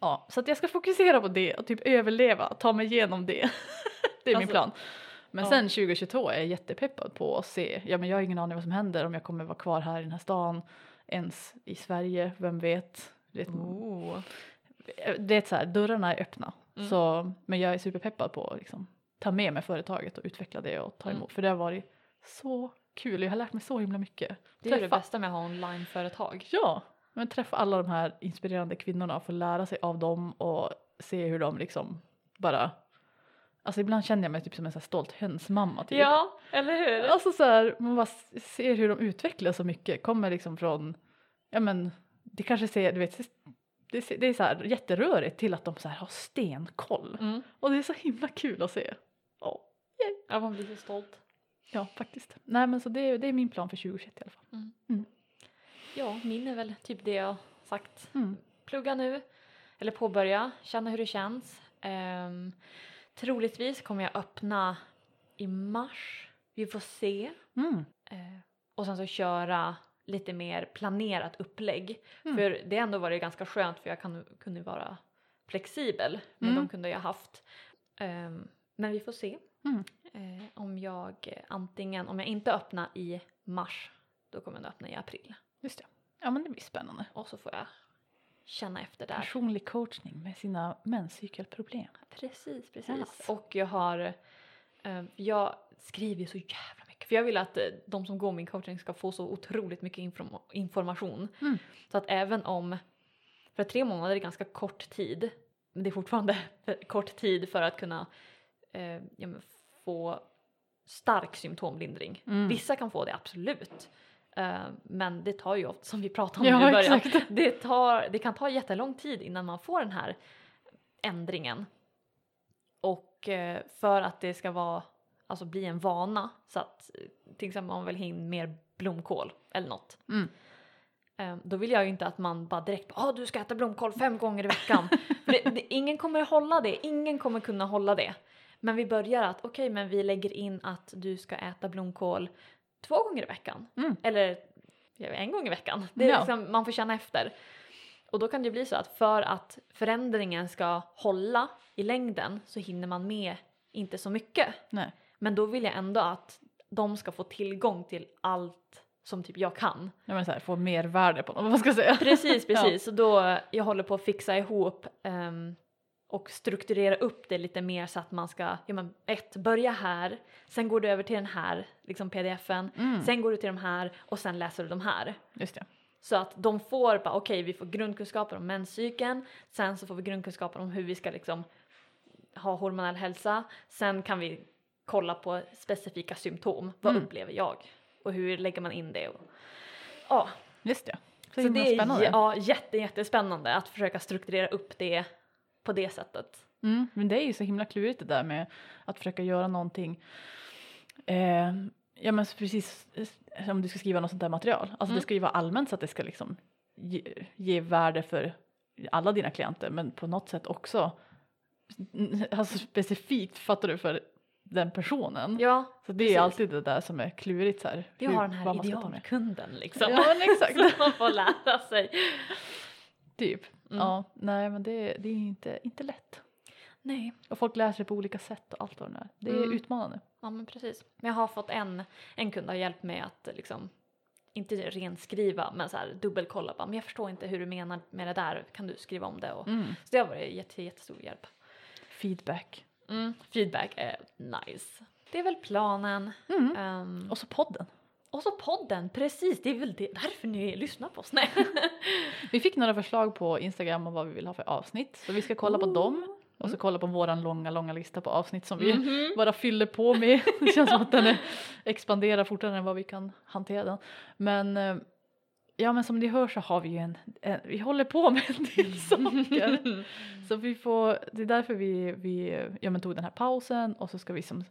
Speaker 1: Ja, så att jag ska fokusera på det och typ överleva, ta mig igenom det. det är min
Speaker 2: Alltså,
Speaker 1: plan. Men
Speaker 2: ja.
Speaker 1: sen 2022 är jag jättepeppad på att se, ja men jag har ingen aning vad som händer om jag kommer vara kvar här i den här stan, ens i Sverige, vem vet. Du vet
Speaker 2: Oh.
Speaker 1: det är så här, dörrarna är öppna.
Speaker 2: Mm.
Speaker 1: Så, men jag är superpeppad på att liksom, ta med mig företaget och utveckla det och ta
Speaker 2: Mm.
Speaker 1: emot. För det har varit så kul, jag har lärt mig så himla mycket.
Speaker 2: Det är det bästa med att ha onlineföretag.
Speaker 1: Ja, men träffa alla de här inspirerande kvinnorna och få lära sig av dem och se hur de liksom bara Alltså ibland känner jag mig typ som en så stolt hönsmamma typ.
Speaker 2: Ja, eller hur?
Speaker 1: Alltså så här, man bara ser hur de utvecklas så mycket, kommer liksom från, ja men det kanske ser, du vet, det, det är så här jätterörigt till att de så här har stenkoll.
Speaker 2: Mm.
Speaker 1: Och det är så himla kul att se. Ja,
Speaker 2: Ja, man blir så stolt.
Speaker 1: ja faktiskt. Nej men så det, det är min plan för 2021 i alla fall.
Speaker 2: Ja, min är väl typ det jag sagt.
Speaker 1: Mm.
Speaker 2: Plugga nu, eller påbörja, känna hur det känns. Um, troligtvis kommer jag öppna i mars. Vi får se.
Speaker 1: Mm.
Speaker 2: Eh, och sen så köra lite mer planerat upplägg.
Speaker 1: Mm.
Speaker 2: För det har ändå varit ganska skönt för jag kan, kunde vara flexibel med
Speaker 1: Mm.
Speaker 2: de kunder jag haft. Ehm, men vi får se
Speaker 1: Mm.
Speaker 2: eh, om jag antingen, om jag inte öppnar i mars, då kommer jag öppna i april.
Speaker 1: Just det. Ja men det blir spännande.
Speaker 2: Och så får jag känna efter där.
Speaker 1: Personlig coachning med sina menscykelproblem.
Speaker 2: Precis, precis.
Speaker 1: Yes.
Speaker 2: Och jag har, eh, jag skriver ju så jävla mycket. För jag vill att eh, de som går min coaching ska få så otroligt mycket inform- information.
Speaker 1: Mm.
Speaker 2: Så att även om, för tre månader är ganska kort tid, men det är fortfarande kort tid för att kunna eh, ja, få stark symptomlindring.
Speaker 1: Mm.
Speaker 2: Vissa kan få det absolut. Eh, men det tar ju ofta, som vi pratade om i
Speaker 1: Ja
Speaker 2: början,
Speaker 1: exakt.
Speaker 2: det, tar, det kan ta jättelång tid innan man får den här ändringen. Och eh, för att det ska vara, alltså bli en vana så att eh, till exempel man vill ha in mer blomkål eller något.
Speaker 1: Mm.
Speaker 2: Då vill jag ju inte att man bara direkt ah du ska äta blomkål fem gånger i veckan. Det, det, ingen kommer hålla det, ingen kommer kunna hålla det. Men vi börjar att okej men vi lägger in att du ska äta blomkål två gånger i veckan.
Speaker 1: Mm.
Speaker 2: Eller ja, en gång i veckan. Det är
Speaker 1: Ja.
Speaker 2: liksom, man får känna efter. Och då kan det bli så att för att förändringen ska hålla i längden så hinner man med inte så mycket.
Speaker 1: Nej.
Speaker 2: Men då vill jag ändå att de ska få tillgång till allt som typ jag kan.
Speaker 1: Ja, men så här, få mer värde på något, vad man ska säga.
Speaker 2: Precis, precis. Så då jag håller på att fixa ihop ehm, och strukturera upp det lite mer så att man ska, ja men ett, börja här, sen går du över till den här liksom pdfen,
Speaker 1: Mm.
Speaker 2: sen går du till de här och sen läser du de här.
Speaker 1: Just det.
Speaker 2: Så att de får bara, okej vi får grundkunskaper om menscykeln, sen så får vi grundkunskaper om hur vi ska liksom ha hormonell hälsa, sen kan vi kolla på specifika symptom. Vad
Speaker 1: Mm.
Speaker 2: upplever jag? Och hur lägger man in det? Och, ja,
Speaker 1: Just det. Så,
Speaker 2: så det är ja, jätte, jättespännande att försöka strukturera upp det på det sättet.
Speaker 1: Mm, men det är ju så himla klurigt det där med att försöka göra någonting. Eh, ja men precis eh, om du ska skriva något sånt där material. Alltså
Speaker 2: Mm.
Speaker 1: det ska ju vara allmänt så att det ska liksom ge, ge värde för alla dina klienter men på något sätt också alltså specifikt fattar du för den personen.
Speaker 2: Ja,
Speaker 1: så det är
Speaker 2: precis.
Speaker 1: alltid det där som är klurigt så här.
Speaker 2: vi har den här idealkunden liksom.
Speaker 1: Ja men exakt.
Speaker 2: Som man får lära sig.
Speaker 1: typ.
Speaker 2: Mm.
Speaker 1: Ja, nej men det, det är inte, inte lätt.
Speaker 2: Nej,
Speaker 1: Och folk lär sig på olika sätt och allt vad det är. Det är
Speaker 2: Mm.
Speaker 1: utmanande.
Speaker 2: ja men precis. Men jag har fått en, en kund har hjälpt mig att liksom inte renskriva men så här dubbelkolla bara, men jag förstår inte hur du menar med det där, kan du skriva om det? Och,
Speaker 1: Mm.
Speaker 2: Så det har varit jätte, jättestor hjälp.
Speaker 1: Feedback.
Speaker 2: Mm. Feedback är nice. Det är väl planen. Ehm,
Speaker 1: Och så podden.
Speaker 2: Och så podden, precis, det är väl det, därför ni lyssnar på oss. Nej.
Speaker 1: Vi fick några förslag på Instagram om vad vi vill ha för avsnitt. Så vi ska kolla på dem. Och så kolla på våran långa, långa lista på avsnitt som vi
Speaker 2: Mhm.
Speaker 1: bara fyller på med. Det känns som att den är, expanderar fortare än vad vi kan hantera den. Men eh, ja, men som ni hör så har vi ju en, en vi håller på med en del saker. Så vi får, det är därför vi, vi ja, men tog den här pausen och så ska vi som,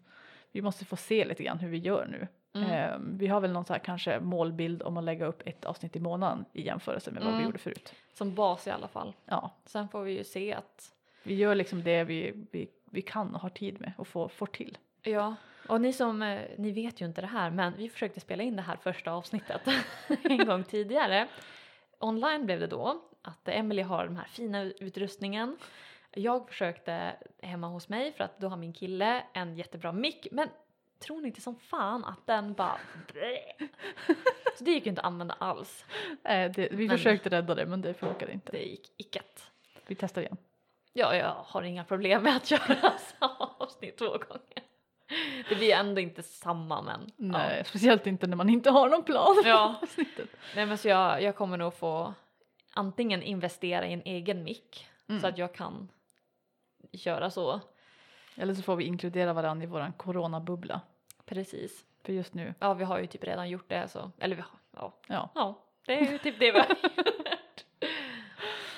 Speaker 1: vi måste få se lite grann hur vi gör nu.
Speaker 2: Mm.
Speaker 1: Eh, vi har väl någon så här kanske målbild om att lägga upp ett avsnitt i månaden i jämförelse med vad vi
Speaker 2: Mm.
Speaker 1: gjorde förut.
Speaker 2: Som bas i alla fall.
Speaker 1: Ja,
Speaker 2: Sen får vi ju se att
Speaker 1: vi gör liksom det vi, vi, vi kan och har tid med och får, får till.
Speaker 2: Ja, och ni som, eh, ni vet ju inte det här men vi försökte spela in det här första avsnittet en gång tidigare. Online blev det då att Emily har den här fina utrustningen. Jag försökte hemma hos mig för att då har min kille en jättebra mick men tror ni inte som fan att den bara Så det gick ju inte att använda alls.
Speaker 1: Eh, det, vi
Speaker 2: Men-
Speaker 1: försökte rädda det men det funkade inte.
Speaker 2: Det gick icket.
Speaker 1: Vi testar igen.
Speaker 2: Ja, jag har inga problem med att göra samma avsnitt två gånger. Det blir ändå inte samma men
Speaker 1: Nej, speciellt inte när man inte har någon plan för
Speaker 2: Ja.
Speaker 1: avsnittet.
Speaker 2: Nej men så jag, jag kommer nog få antingen investera i en egen mick
Speaker 1: Mm.
Speaker 2: så att jag kan göra så.
Speaker 1: Eller så får vi inkludera varandra i våran coronabubbla.
Speaker 2: Precis.
Speaker 1: För just nu,
Speaker 2: Ja vi har ju typ redan gjort det så, eller vi har, ja.
Speaker 1: ja,
Speaker 2: Ja, det är ju typ det vi har gjort.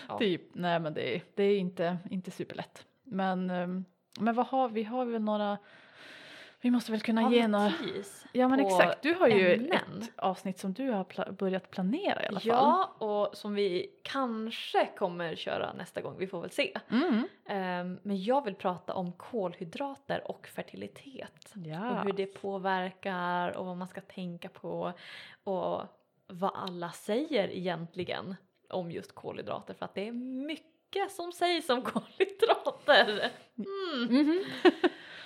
Speaker 2: Ja.
Speaker 1: typ. Nej men det är, det är inte, inte superlätt. Men, ehm, men vad har vi? Har väl några, vi måste väl kunna ge några Ja men exakt, du har ju
Speaker 2: ämnen?
Speaker 1: ett avsnitt som du har pla- börjat planera i alla fall.
Speaker 2: Ja, och som vi kanske kommer köra nästa gång, vi får väl se.
Speaker 1: Mm.
Speaker 2: Ehm, men jag vill prata om kolhydrater och fertilitet.
Speaker 1: Ja.
Speaker 2: och hur det påverkar och vad man ska tänka på och vad alla säger egentligen om just kolhydrater för att det är mycket som sägs om kolhydrater. Mm.
Speaker 1: Mhm.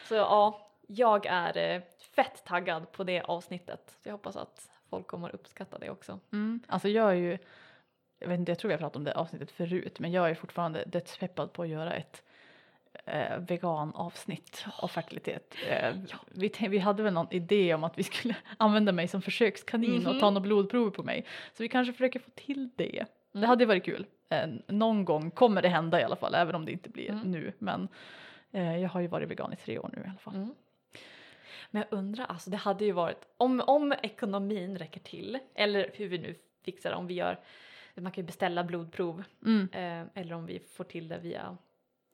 Speaker 2: Så ja, jag är eh, fett taggad på det avsnittet. Så jag hoppas att folk kommer att uppskatta det också.
Speaker 1: Mm. Alltså jag är ju, jag vet inte, jag tror vi har pratat om det avsnittet förut, men jag är fortfarande dödspeppad på att göra ett eh, veganavsnitt av fertilitet. Eh, vi, tän- vi hade väl någon idé om att vi skulle använda mig som försökskanin och ta
Speaker 2: Mhm.
Speaker 1: några blodprover på mig. Så vi kanske försöker få till det. Det
Speaker 2: Mm.
Speaker 1: hade varit kul. Eh, någon gång kommer det hända i alla fall, även om det inte blir
Speaker 2: Mm.
Speaker 1: nu. Men eh, jag har ju varit vegan i tre år nu i alla fall.
Speaker 2: Men jag undrar, alltså det hade ju varit, om, om ekonomin räcker till, eller hur vi nu fixar det, om vi gör, man kan ju beställa blodprov,
Speaker 1: Mm.
Speaker 2: eh, eller om vi får till det via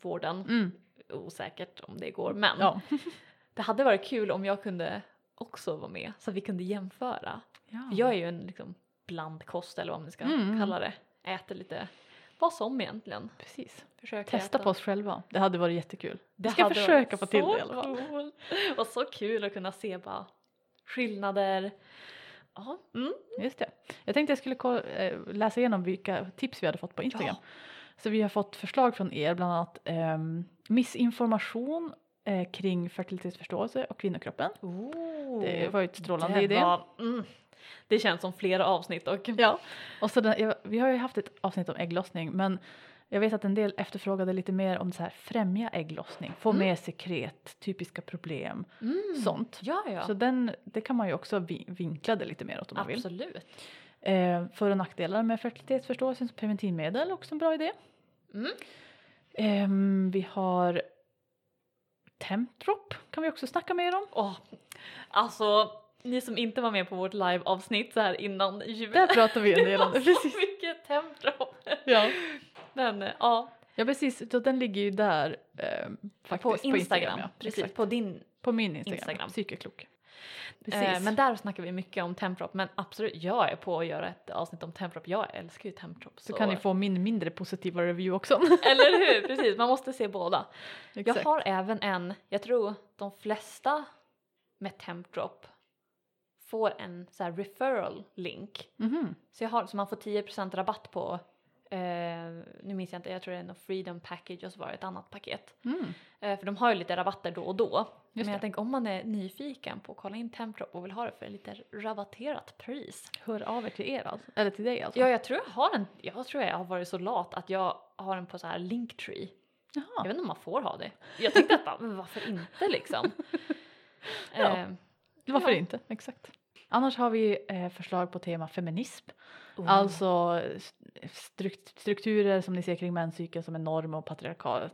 Speaker 2: vården,
Speaker 1: Mm.
Speaker 2: osäkert om det går, men
Speaker 1: Ja.
Speaker 2: det hade varit kul om jag kunde också vara med, så att vi kunde jämföra.
Speaker 1: ja.
Speaker 2: Jag är ju en liksom blandkost eller vad man ska
Speaker 1: Mm.
Speaker 2: kalla det, äter lite vad som egentligen.
Speaker 1: Precis.
Speaker 2: Försöker
Speaker 1: Testa
Speaker 2: äta.
Speaker 1: på oss själva. Det hade varit jättekul. Vi
Speaker 2: Det
Speaker 1: ska
Speaker 2: hade
Speaker 1: försöka få till det i alla fall.
Speaker 2: Cool. Och så kul att kunna se bara skillnader. Ja, mm.
Speaker 1: Just det. Jag tänkte jag skulle eh, läsa igenom vilka tips vi hade fått på Instagram.
Speaker 2: Ja.
Speaker 1: Så vi har fått förslag från er, bland annat ehm, missinformation eh, kring fertilitetsförståelse och kvinnokroppen. Det var ju ett strålande idé.
Speaker 2: Var, mm. Det känns som flera avsnitt och
Speaker 1: Ja. Och så den, vi har ju haft ett avsnitt om ägglossning men jag vet att en del efterfrågade lite mer om så här främja ägglossning, få
Speaker 2: Mm.
Speaker 1: med sekret, typiska problem,
Speaker 2: mm.
Speaker 1: sånt.
Speaker 2: Ja, ja.
Speaker 1: Så den, det kan man ju också vi, vinkla det lite mer åt om man vill.
Speaker 2: Absolut.
Speaker 1: Eh, för och nackdelar med fertilitetsförståelse som preventivmedel, också en bra idé.
Speaker 2: Mm.
Speaker 1: Ehm, vi har Tempdrop kan vi också snacka mer om.
Speaker 2: Åh, alltså ni som inte var med på vårt live-avsnitt så här innan jul.
Speaker 1: Där pratar vi en del om det.
Speaker 2: det.
Speaker 1: Precis.
Speaker 2: Så mycket tempdrop.
Speaker 1: Ja.
Speaker 2: Men eh, ja,
Speaker 1: ja, precis. Så den ligger ju där eh, faktiskt.
Speaker 2: på Instagram.
Speaker 1: ja.
Speaker 2: precis,
Speaker 1: Exakt.
Speaker 2: på din.
Speaker 1: På min Instagram.
Speaker 2: Instagram.
Speaker 1: Psykeklok. Precis.
Speaker 2: Eh, men där snackar vi mycket om tempdrop. Men absolut, jag är på att göra ett avsnitt om tempdrop. Jag älskar ju tempdrop.
Speaker 1: så kan ni få min mindre positiva review också.
Speaker 2: Eller hur? Precis, man måste se båda. Jag
Speaker 1: Exakt.
Speaker 2: har även en, jag tror de flesta med tempdrop får en så här referral link.
Speaker 1: Mhm.
Speaker 2: Så, jag har, så man får 10% rabatt på, eh, nu minns jag inte, jag tror det är någon freedom package och så var det ett annat paket.
Speaker 1: Mm.
Speaker 2: Eh, för de har ju lite rabatter då och då.
Speaker 1: Just
Speaker 2: Men jag
Speaker 1: det.
Speaker 2: tänker om man är nyfiken på att kolla in tempdrop och vill ha det för lite rabatterat pris.
Speaker 1: Hör av er till er alltså. Eller till dig alltså.
Speaker 2: Ja, jag tror jag har en, jag tror jag har varit så lat att jag har den på så här linktree. Jag
Speaker 1: Jaha.
Speaker 2: vet inte om man får ha det. Jag tänkte att bara, varför inte liksom?
Speaker 1: Ja.
Speaker 2: Eh,
Speaker 1: Varför
Speaker 2: ja.
Speaker 1: inte? Exakt. Annars har vi eh, förslag på tema feminism.
Speaker 2: oh.
Speaker 1: Alltså strukt- strukturer som ni ser kring menscykeln som är norm och patriarkalet,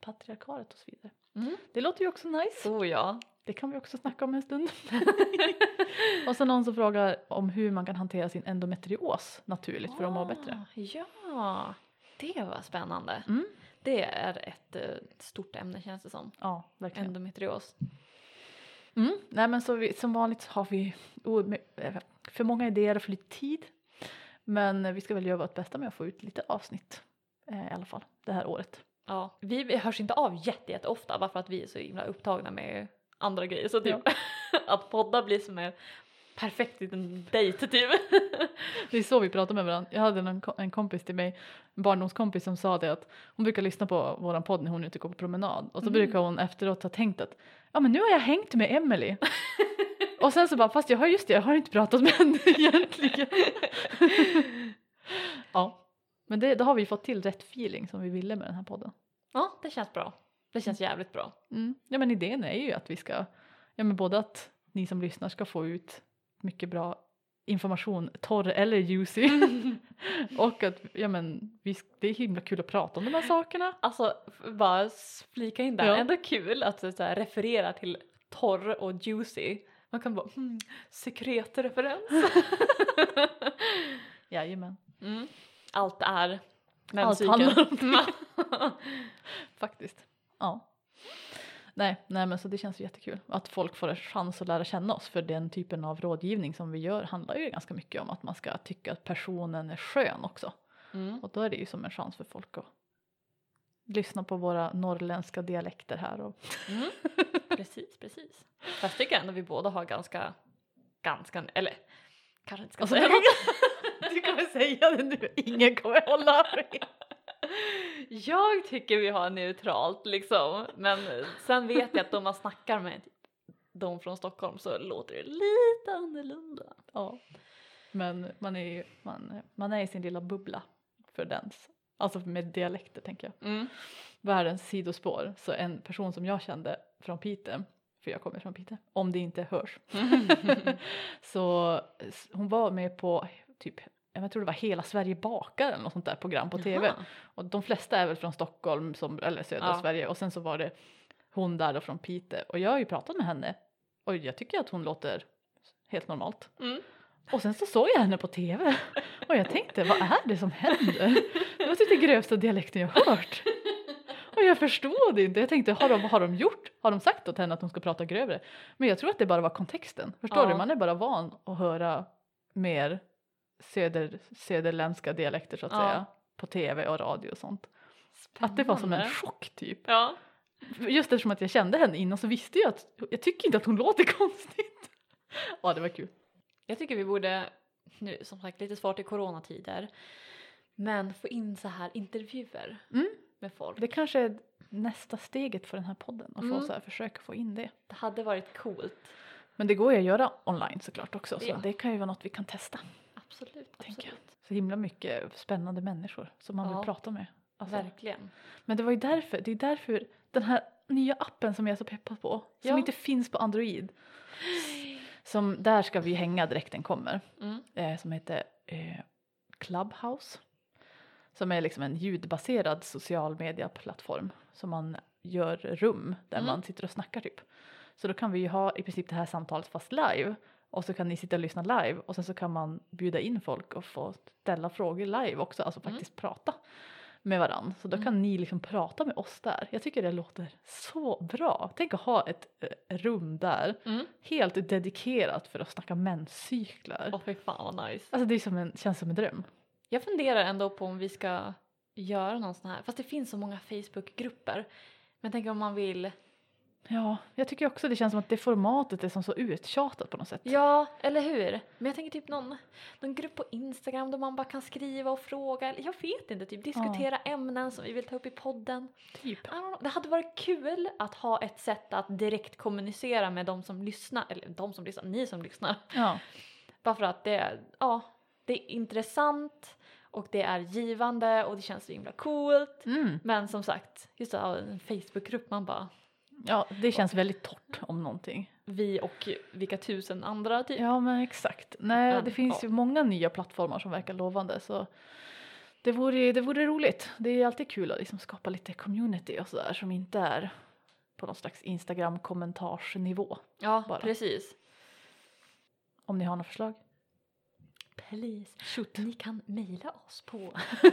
Speaker 1: patriarkalet och så vidare.
Speaker 2: Mm.
Speaker 1: Det låter ju också nice.
Speaker 2: Så ja.
Speaker 1: Det kan vi också snacka om en stund. och så någon som frågar om hur man kan hantera sin endometrios naturligt för att må bättre.
Speaker 2: Ah, Ja, det var spännande.
Speaker 1: Mm.
Speaker 2: Det är ett eh, stort ämne känns det som.
Speaker 1: Ja, verkligen.
Speaker 2: Endometrios.
Speaker 1: Mm. Nej men så vi, som vanligt har vi eh, för många idéer och för lite tid. Men vi ska väl göra vårt bästa med att få ut lite avsnitt eh, i alla fall det här året.
Speaker 2: Ja, vi hörs inte av jätte, jätte ofta bara för att vi är så himla upptagna med andra grejer. Så typ att podda blir som en perfekt liten dejt typ.
Speaker 1: Det är så vi pratar med varandra. Jag hade en, en kompis till mig, en barndomskompis som sa det att hon brukar lyssna på våran podd när hon är ute och går på promenad och så
Speaker 2: Mm.
Speaker 1: brukar hon efteråt ha tänkt att ja men nu har jag hängt med Emily och sen så bara fast jag har just det, jag har inte pratat med henne egentligen. ja, men det, då har vi fått till rätt feeling som vi ville med den här podden.
Speaker 2: Ja, det känns bra. Det känns jävligt bra.
Speaker 1: Mm. Ja men idén är ju att vi ska, ja men både att ni som lyssnar ska få ut mycket bra information, torr eller juicy. och att ja men vi, det är himla kul att prata om de här sakerna.
Speaker 2: Alltså bara flika in där,
Speaker 1: Ja.
Speaker 2: ändå kul att så här, referera till torr och juicy. Man kan bara hmm, sekretreferens.
Speaker 1: Jajamän.
Speaker 2: mm. Allt är
Speaker 1: Allt handlar om Faktiskt. Ja. Nej, nej men så det känns jättekul att folk får en chans att lära känna oss för den typen av rådgivning som vi gör handlar ju ganska mycket om att man ska tycka att personen är skön också.
Speaker 2: Mm.
Speaker 1: Och då är det ju som en chans för folk att lyssna på våra norrländska dialekter här och
Speaker 2: Mm. Precis, precis. Fast tycker jag ändå vi båda har ganska, ganska, eller kanske inte ska
Speaker 1: Alltså,
Speaker 2: säga
Speaker 1: du- Du kommer säga det nu, ingen kommer hålla med.
Speaker 2: Jag tycker vi har neutralt liksom, men sen vet jag att om man snackar med de från Stockholm så låter det lite annorlunda.
Speaker 1: Ja. Men man är ju, man, man är i sin lilla bubbla för den. Alltså med dialekter tänker jag.
Speaker 2: Mm.
Speaker 1: Världens sidospår. Så en person som jag kände från Piteå, för jag kommer från Piteå, om det inte hörs. så s- hon var med på typ, jag tror det var Hela Sverige bakar eller något sånt där program på tv.
Speaker 2: Jaha.
Speaker 1: Och de flesta är väl från Stockholm som, eller södra
Speaker 2: Ja.
Speaker 1: Sverige och sen så var det hon där då från Piteå och jag har ju pratat med henne och jag tycker att hon låter helt normalt.
Speaker 2: Mm.
Speaker 1: Och sen så såg jag henne på tv och jag tänkte vad är det som händer? Det var typ den grövsta dialekten jag hört. Och jag förstod inte. Jag tänkte har de, har de gjort? Har de sagt åt henne att hon ska prata grövre? Men jag tror att det bara var kontexten. Förstår
Speaker 2: Ja.
Speaker 1: du? Man är bara van att höra mer söder, söderländska dialekter så att
Speaker 2: Ja.
Speaker 1: säga på tv och radio och sånt. Att det var som en
Speaker 2: Spännande.
Speaker 1: chock typ.
Speaker 2: Ja.
Speaker 1: Just eftersom att jag kände henne innan så visste jag att jag tycker inte att hon låter konstigt. Ja det var kul.
Speaker 2: Jag tycker vi borde, nu som sagt lite svårt i coronatider, men få in så här intervjuer
Speaker 1: Mm.
Speaker 2: med folk.
Speaker 1: Det kanske är nästa steget för den här podden att få
Speaker 2: Mm.
Speaker 1: så här, försöka få in det.
Speaker 2: Det hade varit coolt.
Speaker 1: Men det går ju att göra online såklart också så
Speaker 2: Ja.
Speaker 1: det kan ju vara något vi kan testa.
Speaker 2: Absolut,
Speaker 1: Tänker jag.
Speaker 2: absolut.
Speaker 1: Så himla mycket spännande människor som man
Speaker 2: Ja.
Speaker 1: vill prata med. Alltså.
Speaker 2: Verkligen.
Speaker 1: Men det var ju därför, det är därför den här nya appen som jag är så peppad på, som
Speaker 2: Ja.
Speaker 1: inte finns på Android. Som, där ska vi hänga direkt den kommer.
Speaker 2: Mm.
Speaker 1: eh, som heter eh, Clubhouse. Som är liksom en ljudbaserad social media-plattform som man gör rum där
Speaker 2: Mm.
Speaker 1: man sitter och snackar typ. Så då kan vi ju ha i princip det här samtalet fast live och så kan ni sitta och lyssna live och sen så kan man bjuda in folk och få ställa frågor live också, alltså
Speaker 2: Mm.
Speaker 1: faktiskt prata med varann. Så då
Speaker 2: Mm.
Speaker 1: kan ni liksom prata med oss där. Jag tycker det låter så bra. Tänk att ha ett eh, rum där
Speaker 2: Mm.
Speaker 1: helt dedikerat för att snacka menscyklar.
Speaker 2: Åh fy fan vad nice.
Speaker 1: Alltså det är som en, känns som en dröm.
Speaker 2: Jag funderar ändå på om vi ska göra någon sån här, fast det finns så många Facebookgrupper. Men jag tänker om man vill,
Speaker 1: Ja, jag tycker också det känns som att det formatet är som så uttjatat på något sätt.
Speaker 2: ja eller hur? Men jag tänker typ någon, någon grupp på Instagram där man bara kan skriva och fråga, eller jag vet inte, typ diskutera ämnen som vi vill ta upp i podden.
Speaker 1: Typ.
Speaker 2: Det hade varit kul att ha ett sätt att direkt kommunicera med de som lyssnar, eller de som lyssnar, ni som lyssnar.
Speaker 1: Ja.
Speaker 2: Bara för att det, är- ja, det är intressant och det är givande och det känns så himla coolt.
Speaker 1: Mm.
Speaker 2: Men som sagt, just det, ja, en Facebookgrupp man bara,
Speaker 1: ja, det känns väldigt torrt om någonting.
Speaker 2: vi och vilka tusen andra typ.
Speaker 1: Ja, men exakt. Nej,
Speaker 2: Men,
Speaker 1: det finns
Speaker 2: ja.
Speaker 1: ju många nya plattformar som verkar lovande så det vore, det vore roligt. Det är alltid kul att liksom skapa lite community och sådär som inte är på någon slags Instagram kommentarsnivå.
Speaker 2: Ja,
Speaker 1: bara.
Speaker 2: precis.
Speaker 1: Om ni har några förslag.
Speaker 2: Please.
Speaker 1: Shoot.
Speaker 2: Ni kan mejla oss på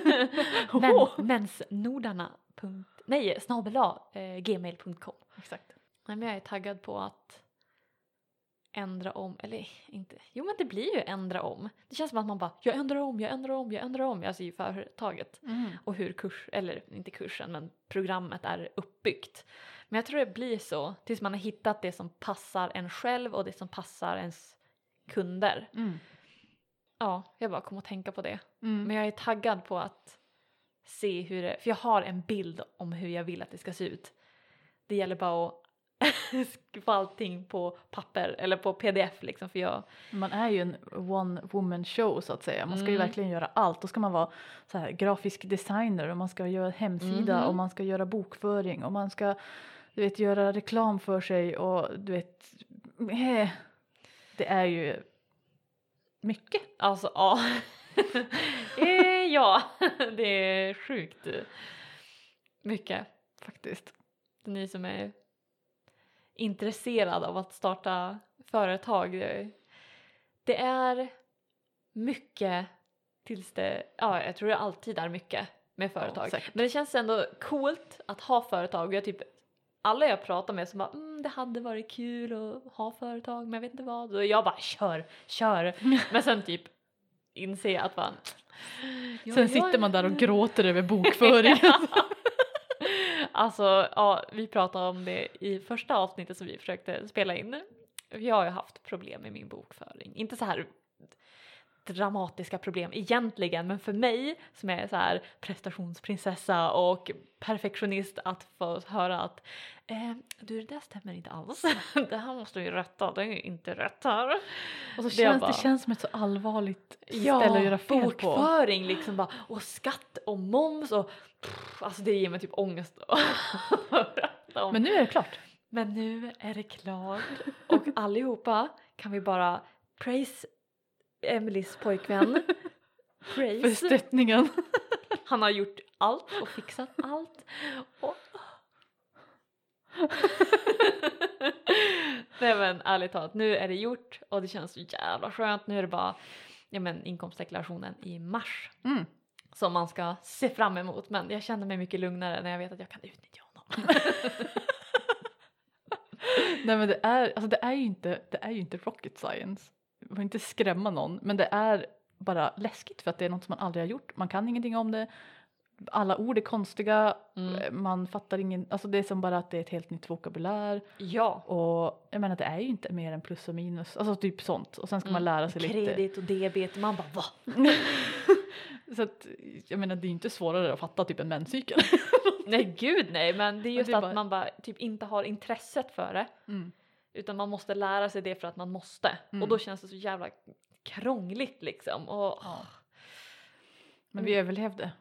Speaker 1: Åh!
Speaker 2: Nej, snabel eh, gmail.com.
Speaker 1: Exakt.
Speaker 2: Nej, men jag är taggad på att ändra om, eller inte, jo men det blir ju ändra om. Det känns som att man bara, jag ändrar om, jag ändrar om, jag ändrar om, alltså i företaget.
Speaker 1: Mm.
Speaker 2: Och hur kurs, eller inte kursen, men programmet är uppbyggt. Men jag tror det blir så tills man har hittat det som passar en själv och det som passar ens kunder.
Speaker 1: Mm.
Speaker 2: Ja, jag bara kom att tänka på det.
Speaker 1: Mm.
Speaker 2: Men jag är taggad på att se hur det, för jag har en bild om hur jag vill att det ska se ut. Det gäller bara att få allting på papper eller på pdf liksom för jag,
Speaker 1: Man är ju en one woman show så att säga. Man ska ju
Speaker 2: Mm.
Speaker 1: verkligen göra allt. Då ska man vara så här, grafisk designer och man ska göra hemsida
Speaker 2: Mhm.
Speaker 1: och man ska göra bokföring och man ska du vet, göra reklam för sig och du vet, eh, det är ju mycket.
Speaker 2: alltså ja. eh, ja, det är sjukt mycket.
Speaker 1: Faktiskt.
Speaker 2: Ni som är intresserade av att starta företag. det- är mycket tills det, ja jag tror det alltid är mycket med företag.
Speaker 1: säkert.
Speaker 2: Men det känns ändå coolt att ha företag. Jag typ, alla jag pratar med som bara mm, det hade varit kul att ha företag men jag vet inte vad. Och jag bara kör, kör. Men sen typ inser jag att man Ja,
Speaker 1: Sen
Speaker 2: jag-
Speaker 1: sitter man där och gråter över bokföring.
Speaker 2: alltså, ja, vi pratade om det i första avsnittet som vi försökte spela in. Jag har ju haft problem med min bokföring. Inte så här dramatiska problem egentligen, men för mig som är så här prestationsprinsessa och perfektionist att få höra att eh, du det där stämmer inte alls. det här måste vi rätta, det är ju inte rätt här.
Speaker 1: och så
Speaker 2: Det
Speaker 1: känns
Speaker 2: bara-
Speaker 1: det känns som ett så allvarligt ställe att göra fel på.
Speaker 2: bokföring liksom bara och skatt och moms och pff, alltså det ger mig typ ångest.
Speaker 1: Men nu är det klart.
Speaker 2: Men nu är det klart och allihopa kan vi bara praise Emelies pojkvän.
Speaker 1: För
Speaker 2: Praise.
Speaker 1: stöttningen.
Speaker 2: Han har gjort allt och fixat allt. Och... Nej men ärligt talat, nu är det gjort och det känns så jävla skönt. Nu är det bara ja, men, inkomstdeklarationen i mars
Speaker 1: Mm.
Speaker 2: som man ska se fram emot. Men jag känner mig mycket lugnare när jag vet att jag kan utnyttja honom.
Speaker 1: Nej men det är, alltså det är ju inte, det är ju inte rocket science. Man får inte skrämma någon men det är bara läskigt för att det är något som man aldrig har gjort. Man kan ingenting om det. Alla ord är konstiga,
Speaker 2: Mm.
Speaker 1: eh, man fattar ingen, alltså det är som bara att det är ett helt nytt vokabulär
Speaker 2: Ja,
Speaker 1: och jag menar det är ju inte mer än plus och minus, alltså typ sånt och sen ska man
Speaker 2: Mm.
Speaker 1: lära sig lite.
Speaker 2: kredit och debet. Man bara va?
Speaker 1: Så att jag menar det är inte svårare att fatta typ en menscykel.
Speaker 2: Nej gud nej men det är just
Speaker 1: det är
Speaker 2: att
Speaker 1: bara-
Speaker 2: man bara typ inte har intresset för det.
Speaker 1: Mm.
Speaker 2: Utan man måste lära sig det för att man måste.
Speaker 1: Mm.
Speaker 2: Och då känns det så jävla krångligt liksom. Och
Speaker 1: Ja. Men vi överlevde.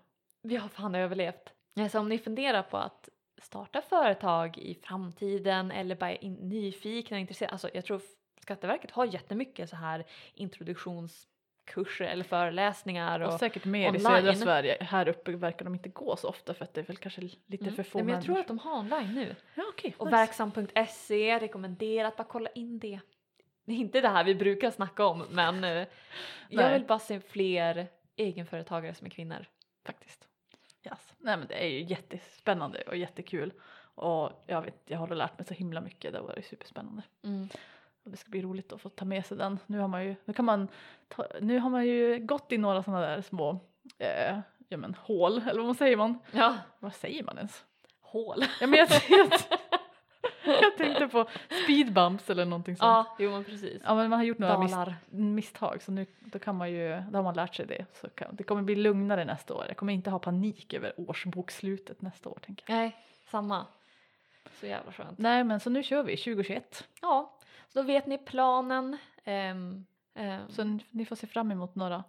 Speaker 2: vi har fan överlevt. Så om ni funderar på att starta företag i framtiden eller bara är nyfikna och intresserade. Alltså jag tror Skatteverket har jättemycket så här kurser eller föreläsningar. Och,
Speaker 1: Och säkert mer
Speaker 2: online.
Speaker 1: i södra Sverige. Här uppe verkar de inte gå så ofta för att det är väl kanske lite
Speaker 2: Mm.
Speaker 1: för få
Speaker 2: Nej, men jag tror att de har online nu.
Speaker 1: Ja okej.
Speaker 2: Och
Speaker 1: nice.
Speaker 2: verksam.se rekommenderar att bara kolla in det. Det är inte det här vi brukar snacka om men eh, jag vill bara se fler egenföretagare som är kvinnor.
Speaker 1: Faktiskt. Yes. Nej men det är ju jättespännande och jättekul. Och jag vet, jag har lärt mig så himla mycket. Det har varit superspännande. Och det ska bli roligt att få ta med sig den. Nu har man ju, nu kan man ta, nu har man ju gått i några sådana där små eh, ja, men, hål, eller vad säger man?
Speaker 2: Ja,
Speaker 1: Vad säger man ens?
Speaker 2: hål.
Speaker 1: Ja, men jag, jag, jag tänkte på speedbumps eller någonting sånt.
Speaker 2: Ja, jo men precis.
Speaker 1: Ja men man har gjort några mis, misstag så nu då kan man ju, då har man lärt sig det. Så kan, det kommer bli lugnare nästa år. Jag kommer inte ha panik över årsbokslutet nästa år tänker jag.
Speaker 2: Nej, samma. Så jävla skönt.
Speaker 1: Nej men så nu kör vi 2021.
Speaker 2: Ja, så då vet ni planen. Ehm, ehm,
Speaker 1: Så ni får se fram emot några,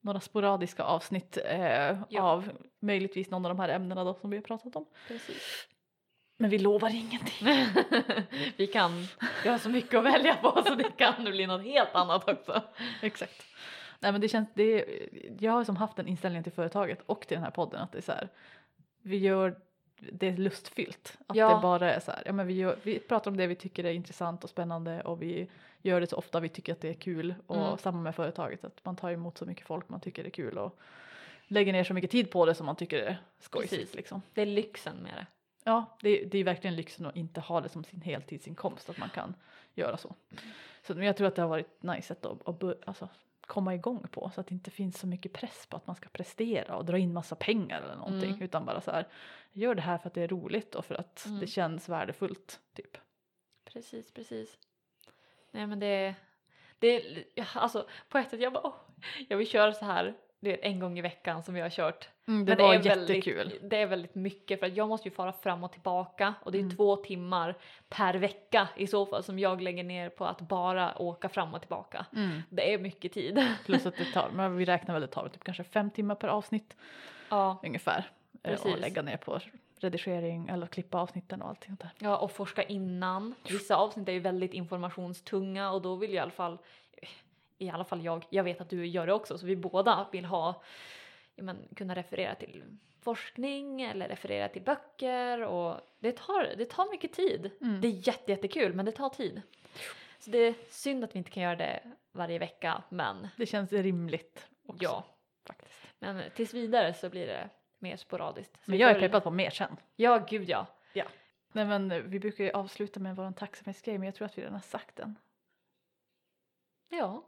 Speaker 1: några sporadiska avsnitt eh,
Speaker 2: Ja.
Speaker 1: av möjligtvis någon av de här ämnena då som vi har pratat om.
Speaker 2: precis.
Speaker 1: Men vi lovar ingenting.
Speaker 2: vi kan, vi har så mycket att välja på så det kan bli något helt annat också.
Speaker 1: Exakt. Nej men det känns, det jag har som haft den inställningen till företaget och till den här podden att det är så här, vi gör det är lustfyllt. Att
Speaker 2: Ja.
Speaker 1: det bara är så här, ja men vi, gör, vi pratar om det vi tycker är intressant och spännande och vi gör det så ofta vi tycker att det är kul och
Speaker 2: Mm.
Speaker 1: samma med företaget att man tar emot så mycket folk man tycker det är kul och lägger ner så mycket tid på det som man tycker är skojsigt
Speaker 2: Precis.
Speaker 1: liksom.
Speaker 2: Det är lyxen med det.
Speaker 1: Ja, det, det är verkligen lyxen att inte ha det som sin heltidsinkomst att man kan göra så. Så men jag tror att det har varit nice sätt att, att bör, alltså, komma igång på så att det inte finns så mycket press på att man ska prestera och dra in massa pengar eller någonting
Speaker 2: Mm.
Speaker 1: utan bara så här gör det här för att det är roligt och för att
Speaker 2: Mm.
Speaker 1: det känns värdefullt typ.
Speaker 2: Precis, precis. Nej men det, det ja, alltså på ett sätt jag bara åh, jag vill köra så här det är en gång i veckan som vi har kört.
Speaker 1: Mm, det
Speaker 2: Men
Speaker 1: var
Speaker 2: är
Speaker 1: jättekul.
Speaker 2: Väldigt, det är väldigt mycket för att jag måste ju fara fram och tillbaka och det är
Speaker 1: Mm.
Speaker 2: två timmar per vecka i så fall som jag lägger ner på att bara åka fram och tillbaka.
Speaker 1: Mm.
Speaker 2: Det är mycket tid.
Speaker 1: Plus att det tar, men vi räknar väl det tar typ kanske fem timmar per avsnitt
Speaker 2: ja,
Speaker 1: ungefär. eh, Och
Speaker 2: Precis.
Speaker 1: lägga ner på redigering eller klippa avsnitten och allting där.
Speaker 2: ja, och forska innan. Vissa avsnitt är ju väldigt informationstunga och då vill jag i alla fall, i alla fall jag, jag vet att du gör det också, så vi båda vill ha, ja, men, kunna referera till forskning eller referera till böcker och det tar, det tar mycket tid.
Speaker 1: Mm.
Speaker 2: Det är jätte, jättekul men det tar tid. Så det är synd att vi inte kan göra det varje vecka men
Speaker 1: Det känns rimligt också.
Speaker 2: ja.
Speaker 1: faktiskt.
Speaker 2: Men tills vidare så blir det mer sporadiskt. Så
Speaker 1: Men jag är peppad på mer sen.
Speaker 2: Ja, gud ja.
Speaker 1: Nej men eh, vi brukar ju avsluta med vår tacksamhetsgrej men jag tror att vi redan har sagt den.
Speaker 2: Ja.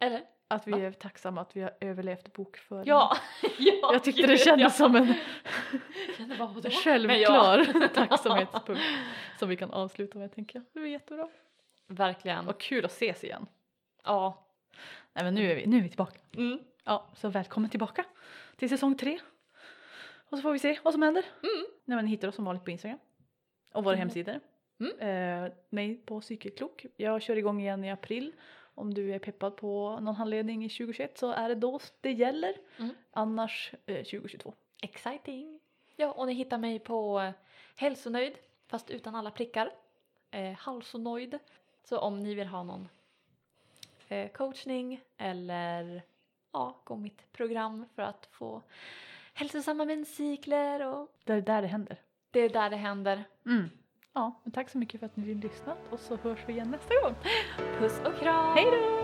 Speaker 2: Eller?
Speaker 1: Att vi
Speaker 2: Va?
Speaker 1: är tacksamma att vi har överlevt bokföringen.
Speaker 2: Ja. ja
Speaker 1: Jag tyckte det kändes
Speaker 2: ja.
Speaker 1: som en
Speaker 2: bara,
Speaker 1: självklar
Speaker 2: ja.
Speaker 1: tacksamhetspunkt som vi kan avsluta med tänker jag. Det var jättebra.
Speaker 2: Verkligen.
Speaker 1: Och kul att ses igen.
Speaker 2: Ja.
Speaker 1: Nej men nu är vi, nu är vi tillbaka.
Speaker 2: Mm.
Speaker 1: Ja, så välkommen tillbaka till säsong tre. Och så får vi se vad som händer.
Speaker 2: Mm.
Speaker 1: Nej men hittar oss som vanligt på Instagram. Och våra
Speaker 2: Mm.
Speaker 1: hemsidor.
Speaker 2: Mm.
Speaker 1: Eh, mig på Psykeklok. Jag kör igång igen i april. Om du är peppad på någon handledning i 2021 så är det då det gäller.
Speaker 2: Mm.
Speaker 1: Annars eh, 2022.
Speaker 2: Exciting. Ja, och ni hittar mig på eh, hälsonöjd fast utan alla prickar. Eh, halsonoid. Så om ni vill ha någon eh, coachning eller ja, gå mitt program för att få hälsosamma menscykler och
Speaker 1: Det är där det händer.
Speaker 2: det är där det händer.
Speaker 1: Mm. Ja, men tack så mycket för att ni lyssnat och så hörs vi igen nästa gång.
Speaker 2: Puss och kram!
Speaker 1: Hej då!